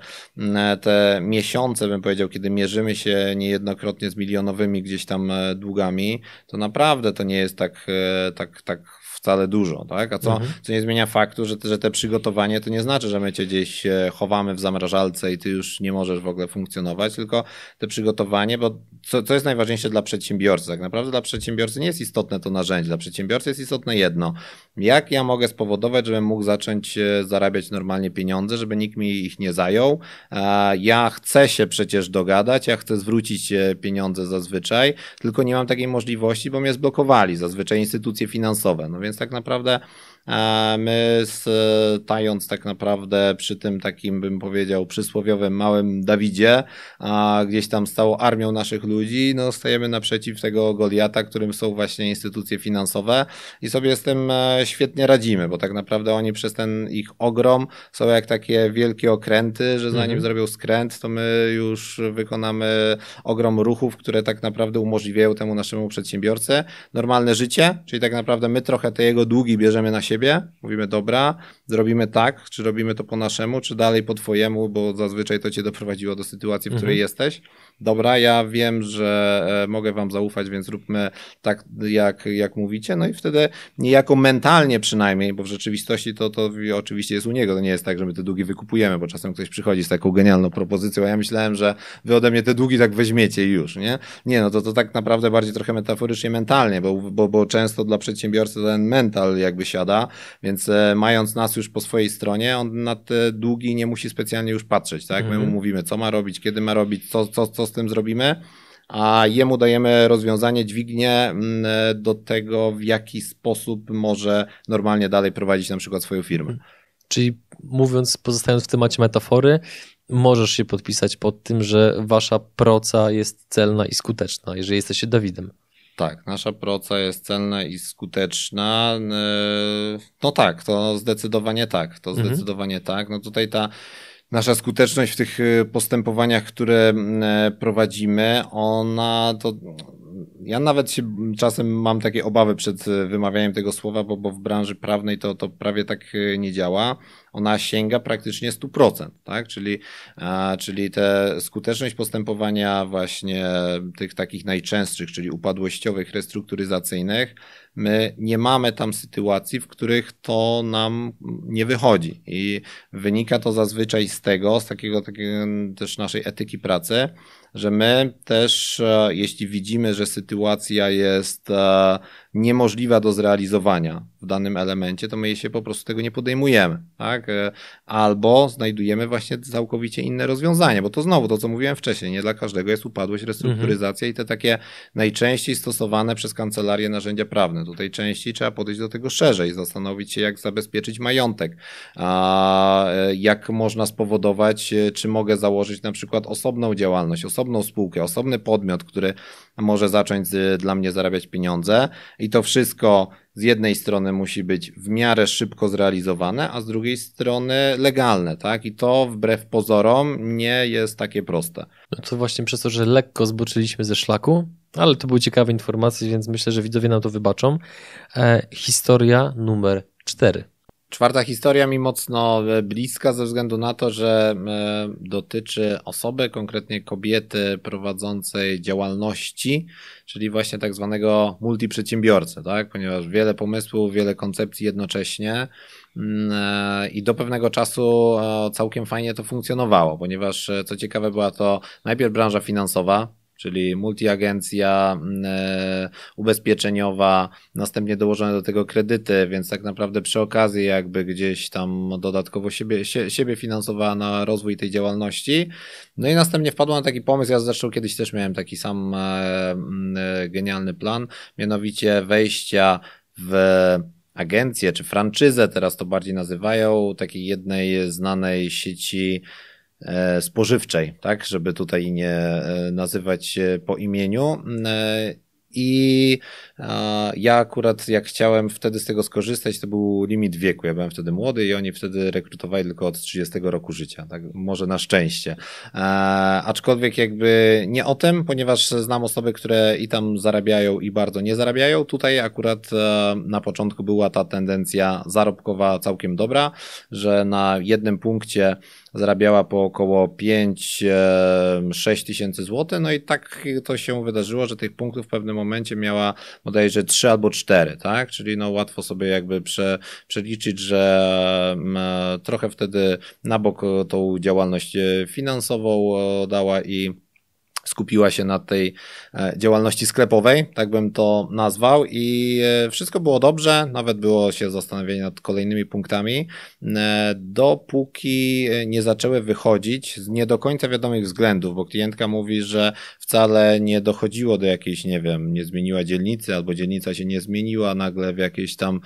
te miesiące, bym powiedział, kiedy mierzymy się niejednokrotnie z milionowymi gdzieś tam e, długami, to naprawdę to nie jest tak, tak, tak wcale dużo, tak? A co, mhm. co nie zmienia faktu, że, że te przygotowanie to nie znaczy, że my cię gdzieś e, chowamy w zamrażalce i ty już nie możesz w ogóle funkcjonować, tylko te przygotowanie, bo co, co jest najważniejsze dla przedsiębiorcy? Tak naprawdę dla przedsiębiorcy nie jest istotne to narzędzie, dla przedsiębiorcy jest istotne jedno. Jak ja mogę spowodować, żebym mógł zacząć e, zarabiać normalnie pieniądze, żeby nikt mi ich nie zajął? Ja chcę się przecież dogadać, ja chcę zwrócić e, pieniądze zazwyczaj, tylko nie mam takiej możliwości, bo mnie zblokowali zazwyczaj instytucje finansowe. No więc tak naprawdę My stając tak naprawdę przy tym takim, bym powiedział, przysłowiowym małym Dawidzie, a gdzieś tam stało armią naszych ludzi, no stajemy naprzeciw tego Goliata, którym są właśnie instytucje finansowe i sobie z tym e, świetnie radzimy, bo tak naprawdę oni przez ten ich ogrom są jak takie wielkie okręty, że zanim mhm. zrobią skręt, to my już wykonamy ogrom ruchów, które tak naprawdę umożliwiają temu naszemu przedsiębiorcy normalne życie, czyli tak naprawdę my trochę te jego długi bierzemy na siebie, siebie, mówimy dobra, zrobimy tak, czy robimy to po naszemu, czy dalej po twojemu, bo zazwyczaj to cię doprowadziło do sytuacji, w której mhm. jesteś. Dobra, ja wiem, że e, mogę wam zaufać, więc róbmy tak, jak, jak mówicie. No i wtedy niejako mentalnie przynajmniej, bo w rzeczywistości to, to oczywiście jest u niego. To nie jest tak, że my te długi wykupujemy, bo czasem ktoś przychodzi z taką genialną propozycją, a ja myślałem, że wy ode mnie te długi tak weźmiecie i już, nie? Nie, no to, to tak naprawdę bardziej trochę metaforycznie mentalnie, bo, bo, bo często dla przedsiębiorcy ten mental jakby siada, więc e, mając nas już po swojej stronie, on na te długi nie musi specjalnie już patrzeć, tak? My mu mhm. mówimy, co ma robić, kiedy ma robić, co, co, co z tym zrobimy, a jemu dajemy rozwiązanie, dźwignię mm, do tego, w jaki sposób może normalnie dalej prowadzić na przykład swoją firmę. Czyli mówiąc, pozostając w temacie metafory, możesz się podpisać pod tym, że wasza proca jest celna i skuteczna, jeżeli jesteście Dawidem. Tak, nasza proca jest celna i skuteczna. No tak, to zdecydowanie tak. To mhm. zdecydowanie tak. No tutaj ta nasza skuteczność w tych y, postępowaniach, które mm, prowadzimy, ona to. Ja nawet się czasem mam takie obawy przed y, wymawianiem tego słowa, bo, bo w branży prawnej to, to prawie tak y, nie działa ona sięga praktycznie 100%, tak? Czyli, a, czyli te skuteczność postępowania właśnie tych takich najczęstszych, czyli upadłościowych, restrukturyzacyjnych, my nie mamy tam sytuacji, w których to nam nie wychodzi i wynika to zazwyczaj z tego, z takiego, takiego też naszej etyki pracy, że my też, e, jeśli widzimy, że sytuacja jest e, niemożliwa do zrealizowania w danym elemencie, to my się po prostu tego nie podejmujemy, tak? E, albo znajdujemy właśnie całkowicie inne rozwiązania, bo to znowu to, co mówiłem wcześniej, nie dla każdego jest upadłość, restrukturyzacja mhm. i te takie najczęściej stosowane przez kancelarię narzędzia prawne. Tutaj częściej trzeba podejść do tego szerzej, zastanowić się, jak zabezpieczyć majątek, a e, jak można spowodować, e, czy mogę założyć na przykład osobną działalność, osobną spółkę, osobny podmiot, który może zacząć dla mnie zarabiać pieniądze i to wszystko z jednej strony musi być w miarę szybko zrealizowane, a z drugiej strony legalne, tak? I to wbrew pozorom nie jest takie proste. No to właśnie przez to, że lekko zboczyliśmy ze szlaku, ale to były ciekawe informacje, więc myślę, że widzowie nam to wybaczą. E, historia numer cztery. Czwarta historia mi mocno e, bliska ze względu na to, że e, dotyczy osoby, konkretnie kobiety prowadzącej działalności, czyli właśnie tak zwanego multiprzedsiębiorcy, tak? Ponieważ wiele pomysłów, wiele koncepcji jednocześnie mm, e, i do pewnego czasu całkiem fajnie to funkcjonowało, ponieważ co ciekawe była to najpierw branża finansowa, czyli multiagencja mm, e, ubezpieczeniowa, następnie dołożone do tego kredyty, więc tak naprawdę przy okazji jakby gdzieś tam dodatkowo siebie, siebie finansowała na rozwój tej działalności. No i następnie wpadła na taki pomysł, ja zresztą kiedyś też miałem taki sam e, mm, e, genialny plan, mianowicie wejścia w agencję czy franczyzę, teraz to bardziej nazywają, takiej jednej znanej sieci spożywczej, tak, żeby tutaj nie e, nazywać po imieniu. E, I ja akurat jak chciałem wtedy z tego skorzystać, to był limit wieku. Ja byłem wtedy młody i oni wtedy rekrutowali tylko od 30 roku życia. Tak, może na szczęście. Aczkolwiek jakby nie o tym, ponieważ znam osoby, które i tam zarabiają i bardzo nie zarabiają. Tutaj akurat na początku była ta tendencja zarobkowa całkiem dobra, że na jednym punkcie zarabiała po około 5-6 tysięcy złotych, no i tak to się wydarzyło, że tych punktów w pewnym momencie miała bodajże 3 albo 4, tak? Czyli no łatwo sobie jakby prze, przeliczyć, że trochę wtedy na bok tą działalność finansową dała i skupiła się na tej e, działalności sklepowej, tak bym to nazwał i e, wszystko było dobrze, nawet było się zastanowienie nad kolejnymi punktami, e, dopóki nie zaczęły wychodzić z nie do końca wiadomych względów, bo klientka mówi, że wcale nie dochodziło do jakiejś, nie wiem, nie zmieniła dzielnicy, albo dzielnica się nie zmieniła nagle w jakieś tam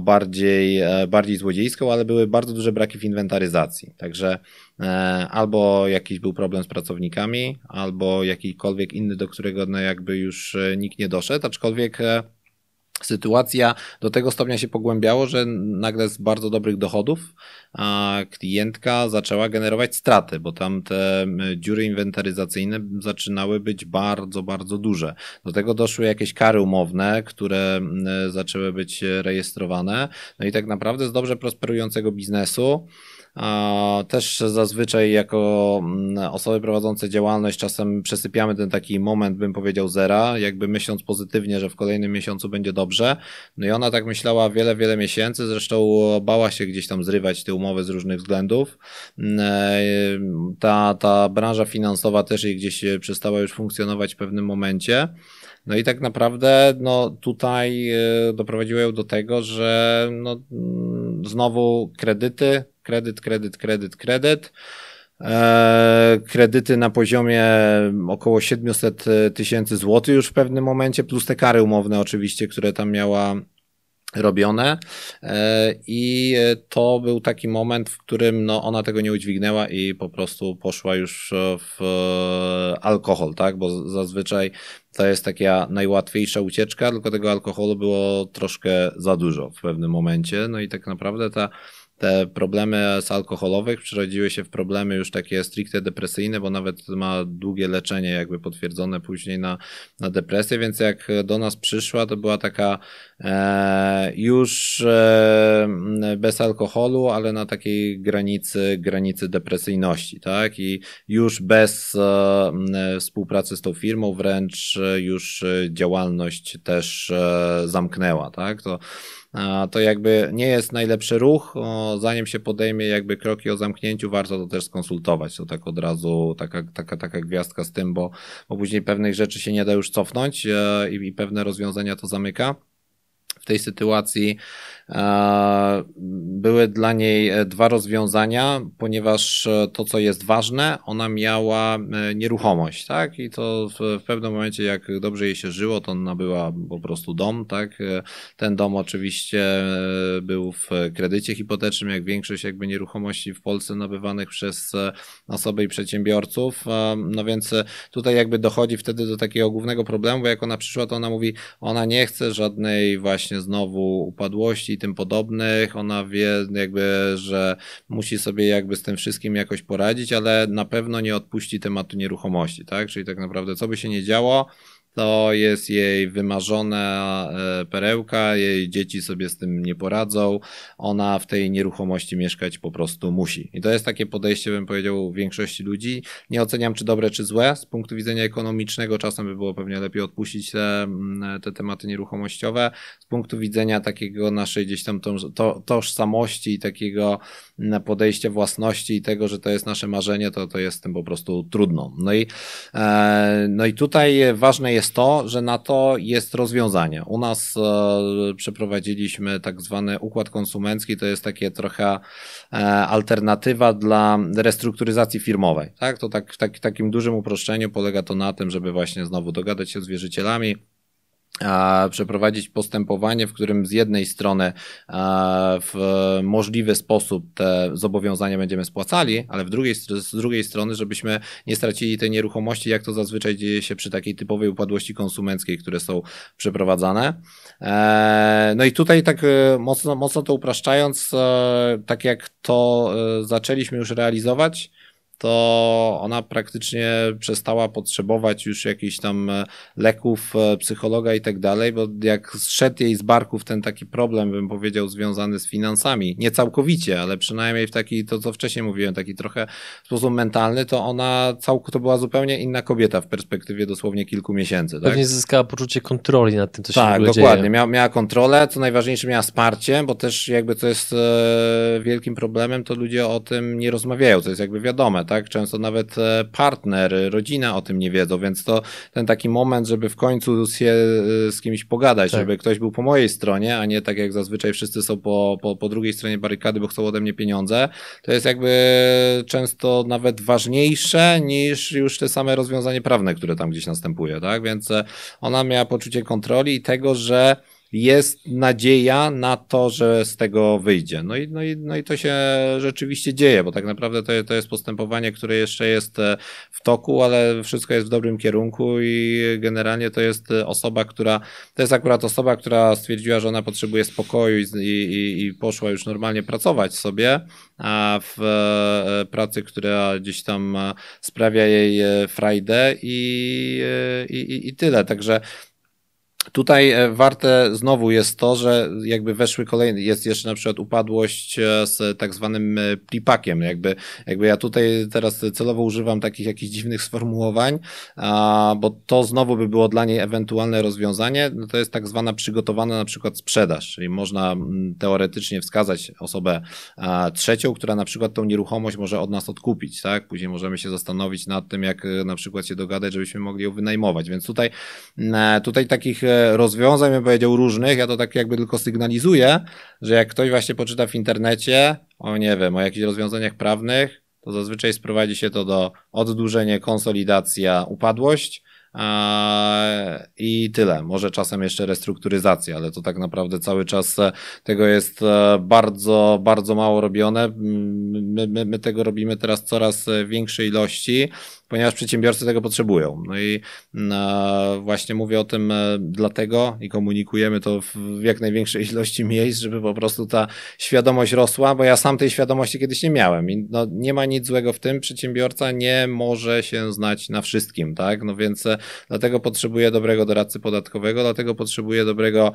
bardziej, bardziej złodziejską, ale były bardzo duże braki w inwentaryzacji. Także albo jakiś był problem z pracownikami, albo jakikolwiek inny, do którego no jakby już e, nikt nie doszedł, aczkolwiek e, sytuacja do tego stopnia się pogłębiało, że nagle z bardzo dobrych dochodów klientka zaczęła generować straty, bo tam te dziury inwentaryzacyjne zaczynały być bardzo, bardzo duże. Do tego doszły jakieś kary umowne, które zaczęły być rejestrowane. No i tak naprawdę z dobrze prosperującego biznesu też zazwyczaj jako mm, osoby prowadzące działalność czasem przesypiamy ten taki moment, bym powiedział, zera, jakby myśląc pozytywnie, że w kolejnym miesiącu będzie dobrze. No i ona tak myślała wiele, wiele miesięcy, zresztą bała się gdzieś tam zrywać te umowy z różnych względów. Mm, e, ta, ta branża finansowa też jej gdzieś przestała już funkcjonować w pewnym momencie. No i tak naprawdę no, tutaj e, doprowadziło ją do tego, że no, mm, znowu kredyty, kredyt, kredyt, kredyt, kredyt. E, kredyty na poziomie około 700 tysięcy złotych już w pewnym momencie, plus te kary umowne oczywiście, które tam miała robione. E, i to był taki moment, w którym no, ona tego nie udźwignęła i po prostu poszła już w alkohol, tak, bo zazwyczaj to jest taka najłatwiejsza ucieczka, tylko tego alkoholu było troszkę za dużo w pewnym momencie, no i tak naprawdę ta te problemy z alkoholowych przerodziły się w problemy już takie stricte depresyjne, bo nawet ma długie leczenie jakby potwierdzone później na, na depresję, więc jak do nas przyszła, to była taka e, już e, bez alkoholu, ale na takiej granicy, granicy depresyjności, tak? I już bez e, współpracy z tą firmą, wręcz już działalność też e, zamknęła, tak? To to jakby nie jest najlepszy ruch. Zanim się podejmie jakby kroki o zamknięciu, warto to też skonsultować. To tak od razu taka, taka, taka gwiazdka z tym, bo, bo później pewnych rzeczy się nie da już cofnąć e, i, i pewne rozwiązania to zamyka. W tej sytuacji były dla niej e, dwa rozwiązania, ponieważ e, to, co jest ważne, ona miała nieruchomość, tak? I to w, pewnym momencie, jak dobrze jej się żyło, to ona była po prostu dom, tak? Ten dom oczywiście był w kredycie hipotecznym, jak większość jakby nieruchomości w Polsce nabywanych przez osoby i przedsiębiorców. No więc tutaj jakby dochodzi wtedy do takiego głównego problemu, bo jak ona przyszła, to ona mówi, ona nie chce żadnej właśnie znowu upadłości, i tym podobnych. Ona wie jakby, że musi sobie jakby z tym wszystkim jakoś poradzić, ale na pewno nie odpuści tematu nieruchomości, tak? Czyli tak naprawdę co by się nie działo, to jest jej wymarzona e, perełka, jej dzieci sobie z tym nie poradzą, ona w tej nieruchomości mieszkać po prostu musi. I to jest takie podejście, bym powiedział, większości ludzi. Nie oceniam, czy dobre, czy złe. Z punktu widzenia ekonomicznego czasem by było pewnie lepiej odpuścić te, mm, te tematy nieruchomościowe. Z punktu widzenia takiego naszej gdzieś tam to, to, tożsamości i takiego mm, podejścia własności i tego, że to jest nasze marzenie, to, to jest tym po prostu trudno. No i, e, no i tutaj ważne jest jest to, że na to jest rozwiązanie. U nas e, przeprowadziliśmy tak zwany układ konsumencki, to jest takie trochę e, alternatywa dla restrukturyzacji firmowej. Tak? To tak, w tak, takim dużym uproszczeniu polega to na tym, żeby właśnie znowu dogadać się z wierzycielami, przeprowadzić postępowanie, w którym z jednej strony w możliwy sposób te zobowiązania będziemy spłacali, ale w drugiej, z drugiej strony, żebyśmy nie stracili tej nieruchomości, jak to zazwyczaj dzieje się przy takiej typowej upadłości konsumenckiej, które są przeprowadzane. E, no i tutaj tak e, mocno, mocno to upraszczając, e, tak jak to zaczęliśmy już realizować, to ona praktycznie przestała potrzebować już jakichś tam e, leków, e, psychologa i tak dalej, bo jak zszedł jej z barków ten taki problem, bym powiedział, związany z finansami, nie całkowicie, ale przynajmniej w taki, to co wcześniej mówiłem, taki trochę sposób mentalny, to ona całk to była zupełnie inna kobieta w perspektywie dosłownie kilku miesięcy. Tak? Pewnie zyskała poczucie kontroli nad tym, co się tak, w dokładnie. Dzieje. Miała, miała kontrolę, co najważniejsze miała wsparcie, bo też jakby co jest e, wielkim problemem, to ludzie o tym nie rozmawiają, co jest jakby wiadome, tak? tak? Często nawet e, partner, rodzina o tym nie wiedzą, więc to ten taki moment, żeby w końcu się e, z kimś pogadać, tak. żeby ktoś był po mojej stronie, a nie tak jak zazwyczaj wszyscy są po, po, po drugiej stronie barykady, bo chcą ode mnie pieniądze, to jest jakby często nawet ważniejsze niż już te same rozwiązanie prawne, które tam gdzieś następuje, tak? Więc e, ona miała poczucie kontroli i tego, że jest nadzieja na to, że z tego wyjdzie. No i, no i, no i to się rzeczywiście dzieje, bo tak naprawdę to, to jest postępowanie, które jeszcze jest e, w toku, ale wszystko jest w dobrym kierunku i generalnie to jest osoba, która, to jest akurat osoba, która stwierdziła, że ona potrzebuje spokoju i, i, i poszła już normalnie pracować sobie, a w e, pracy, która gdzieś tam sprawia jej e, frajdę i, i, i tyle. Także Tutaj e, warte znowu jest to, że jakby weszły kolejne, jest jeszcze na przykład upadłość e, z tak zwanym e, plipakiem, jakby, jakby ja tutaj teraz celowo używam takich jakichś dziwnych sformułowań, bo to znowu by było dla niej ewentualne rozwiązanie, no to jest tak zwana przygotowana na przykład sprzedaż, czyli można teoretycznie wskazać osobę trzecią, która na przykład tą nieruchomość może od nas odkupić, tak? Później możemy się zastanowić nad tym, jak na przykład się dogadać, żebyśmy mogli ją wynajmować, więc tutaj, tutaj takich rozwiązań, bym powiedział, różnych. Ja to tak jakby tylko sygnalizuję, że jak ktoś właśnie poczyta w internecie o, nie wiem, o jakichś rozwiązaniach prawnych, to zazwyczaj sprowadzi się to do oddłużenie, konsolidacja, upadłość i tyle. Może czasem jeszcze restrukturyzacja, ale to tak naprawdę cały czas tego jest e, bardzo, bardzo mało robione. My, my, my tego robimy teraz coraz większej ilości ponieważ przedsiębiorcy tego potrzebują. No i e, właśnie mówię o tym e, dlatego i komunikujemy to w jak największej ilości <laughs> miejsc, żeby po prostu ta świadomość rosła, bo ja sam tej świadomości kiedyś nie miałem i no, nie ma nic złego w tym, przedsiębiorca nie może się znać na wszystkim, tak? No więc e, dlatego potrzebuje dobrego doradcy podatkowego, dlatego potrzebuje dobrego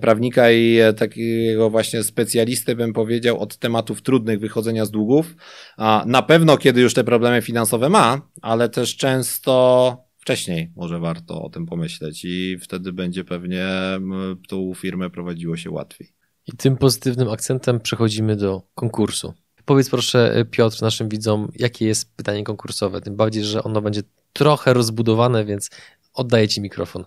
prawnika i takiego właśnie specjalisty, bym powiedział, od tematów trudnych wychodzenia z długów. A na pewno, kiedy już te problemy finansowe ma, ale też często wcześniej może warto o tym pomyśleć i wtedy będzie pewnie tą firmę prowadziło się łatwiej. I tym pozytywnym akcentem przechodzimy do konkursu. Powiedz proszę, Piotr, naszym widzom, jakie jest pytanie konkursowe? Tym bardziej, że ono będzie trochę rozbudowane, więc oddaję Ci mikrofon.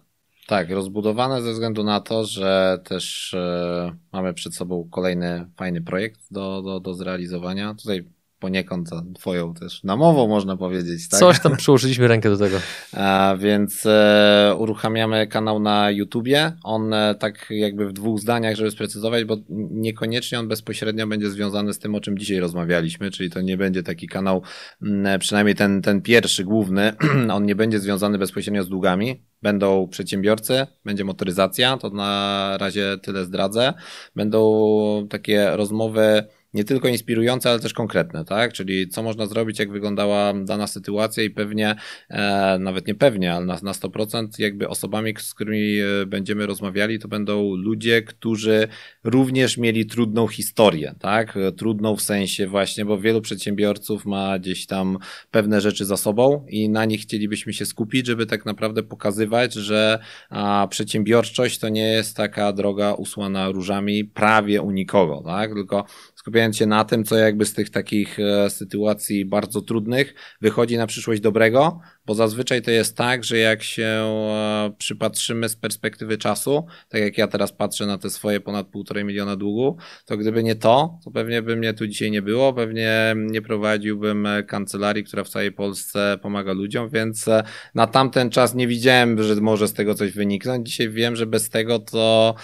Tak, rozbudowane ze względu na to, że też e, mamy przed sobą kolejny fajny projekt do, do, do zrealizowania. Tutaj poniekąd za twoją też namową, można powiedzieć. Tak? Coś tam przyłożyliśmy rękę do tego. <laughs> A, więc e, uruchamiamy kanał na YouTubie. On e, tak jakby w dwóch zdaniach, żeby sprecyzować, bo niekoniecznie on bezpośrednio będzie związany z tym, o czym dzisiaj rozmawialiśmy, czyli to nie będzie taki kanał, mm, przynajmniej ten, ten pierwszy, główny, <clears throat> on nie będzie związany bezpośrednio z długami. Będą przedsiębiorcy, będzie motoryzacja, to na razie tyle zdradzę. Będą takie rozmowy nie tylko inspirujące, ale też konkretne, tak? Czyli co można zrobić, jak wyglądała dana sytuacja i pewnie, e, nawet nie pewnie, ale na, na 100% jakby osobami, z którymi e, będziemy rozmawiali, to będą ludzie, którzy również mieli trudną historię, tak? Trudną w sensie właśnie, bo wielu przedsiębiorców ma gdzieś tam pewne rzeczy za sobą i na nich chcielibyśmy się skupić, żeby tak naprawdę pokazywać, że a, przedsiębiorczość to nie jest taka droga usłana różami prawie u nikogo, tak? Tylko skupiając się na tym, co jakby z tych takich e, sytuacji bardzo trudnych wychodzi na przyszłość dobrego, bo zazwyczaj to jest tak, że jak się e, przypatrzymy z perspektywy czasu, tak jak ja teraz patrzę na te swoje ponad półtorej miliona długu, to gdyby nie to, to pewnie by mnie tu dzisiaj nie było, pewnie nie prowadziłbym kancelarii, która w całej Polsce pomaga ludziom, więc e, na tamten czas nie widziałem, że może z tego coś wyniknąć. Dzisiaj wiem, że bez tego to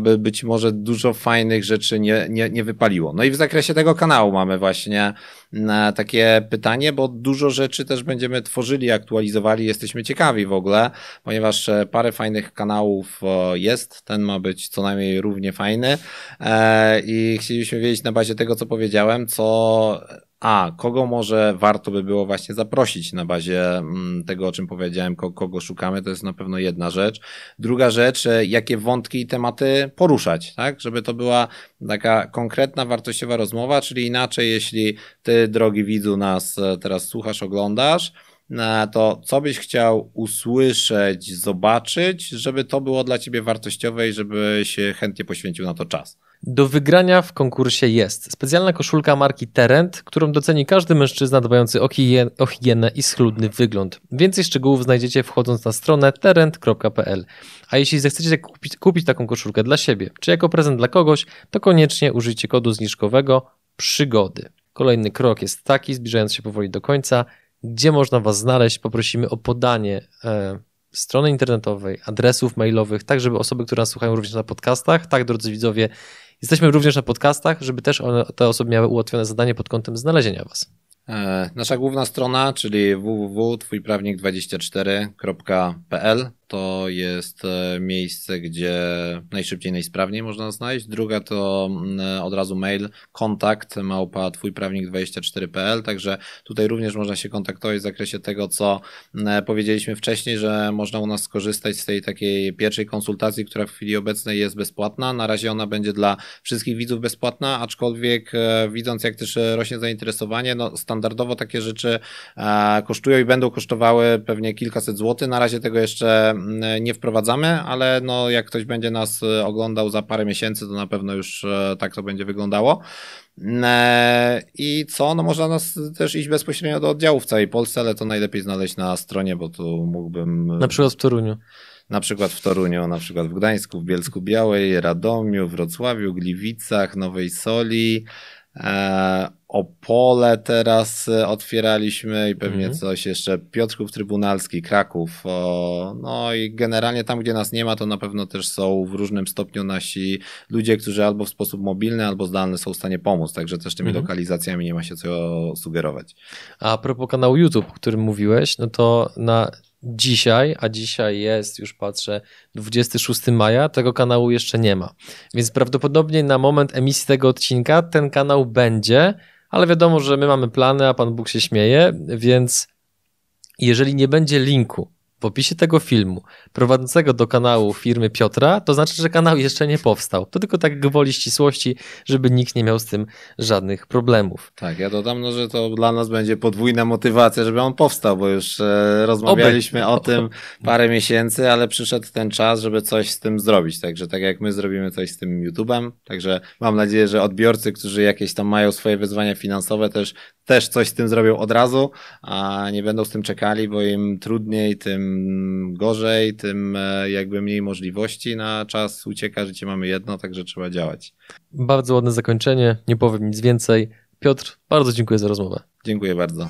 by być może dużo fajnych rzeczy nie, nie, nie wypaliło. No i w zakresie tego kanału mamy właśnie e, takie pytanie, bo dużo rzeczy też będziemy tworzyli, aktualizowali, jesteśmy ciekawi w ogóle, ponieważ e, parę fajnych kanałów jest, ten ma być co najmniej równie fajny e, i chcielibyśmy wiedzieć na bazie tego, co powiedziałem, co a kogo może warto by było właśnie zaprosić na bazie mm, tego, o czym powiedziałem, kogo szukamy, to jest na pewno jedna rzecz. Druga rzecz, e, jakie wątki i tematy poruszać, tak? Żeby to była taka konkretna, wartościowa rozmowa, czyli inaczej, jeśli ty, drogi widzu, nas e, teraz słuchasz, oglądasz, e, to co byś chciał usłyszeć, zobaczyć, żeby to było dla ciebie wartościowe i żeby się chętnie poświęcił na to czas. Do wygrania w konkursie jest specjalna koszulka marki Terent, którą doceni każdy mężczyzna dbający o, higien o higienę i schludny wygląd. Więcej szczegółów znajdziecie wchodząc na stronę terent.pl. A jeśli zechcecie kupić, kupić taką koszulkę dla siebie, czy jako prezent dla kogoś, to koniecznie użyjcie kodu zniżkowego przygody. Kolejny krok jest taki, zbliżając się powoli do końca, gdzie można Was znaleźć, poprosimy o podanie e, strony internetowej, adresów mailowych, tak żeby osoby, które nas słuchają również na podcastach, tak drodzy widzowie, Jesteśmy również na podcastach, żeby też one, te osoby miały ułatwione zadanie pod kątem znalezienia Was. E, nasza główna strona, czyli www.twójprawnik24.pl to jest e, miejsce, gdzie najszybciej, najsprawniej można znaleźć. Druga to mm, od razu mail kontakt małpa twójprawnik24.pl, także tutaj również można się kontaktować w zakresie tego, co mm, powiedzieliśmy wcześniej, że można u nas skorzystać z tej takiej pierwszej konsultacji, która w chwili obecnej jest bezpłatna. Na razie ona będzie dla wszystkich widzów bezpłatna, aczkolwiek e, widząc jak też rośnie zainteresowanie, no standardowo takie rzeczy e, kosztują i będą kosztowały pewnie kilkaset złotych. Na razie tego jeszcze nie wprowadzamy, ale no jak ktoś będzie nas e, oglądał za parę miesięcy, to na pewno już e, tak to będzie wyglądało. E, I co? No można nas też iść bezpośrednio do oddziału w całej Polsce, ale to najlepiej znaleźć na stronie, bo tu mógłbym. Na przykład w Toruniu. Na przykład w Toruniu, na przykład w Gdańsku, w Bielsku Białej, Radomiu, Wrocławiu, Gliwicach, Nowej Soli. Opole teraz e, otwieraliśmy i pewnie mhm. coś jeszcze. Piotrków Trybunalski, Kraków. No i generalnie tam, gdzie nas nie ma, to na pewno też są w różnym stopniu nasi ludzie, którzy albo w sposób mobilny, albo zdalny są w stanie pomóc. Także też tymi mhm. lokalizacjami nie ma się co sugerować. A propos kanału YouTube, o którym mówiłeś, no to na dzisiaj, a dzisiaj jest, już patrzę, 26 maja, tego kanału jeszcze nie ma. Więc prawdopodobnie na moment emisji tego odcinka ten kanał będzie ale wiadomo, że my mamy plany, a Pan Bóg się śmieje, więc jeżeli nie będzie linku w opisie tego filmu prowadzącego do kanału firmy Piotra, to znaczy, że kanał jeszcze nie powstał. To tylko tak gwoli ścisłości, żeby nikt nie miał z tym żadnych problemów. Tak, ja dodam, no, że to dla nas będzie podwójna motywacja, żeby on powstał, bo już e, rozmawialiśmy Oby. o tym parę miesięcy, ale przyszedł ten czas, żeby coś z tym zrobić. Także tak jak my zrobimy coś z tym YouTube'em, także mam nadzieję, że odbiorcy, którzy jakieś tam mają swoje wyzwania finansowe, też, też coś z tym zrobią od razu, a nie będą z tym czekali, bo im trudniej, tym gorzej, tym e, jakby mniej możliwości na czas ucieka, życie mamy jedno, także trzeba działać. Bardzo ładne zakończenie, nie powiem nic więcej. Piotr, bardzo dziękuję za rozmowę. Dziękuję bardzo.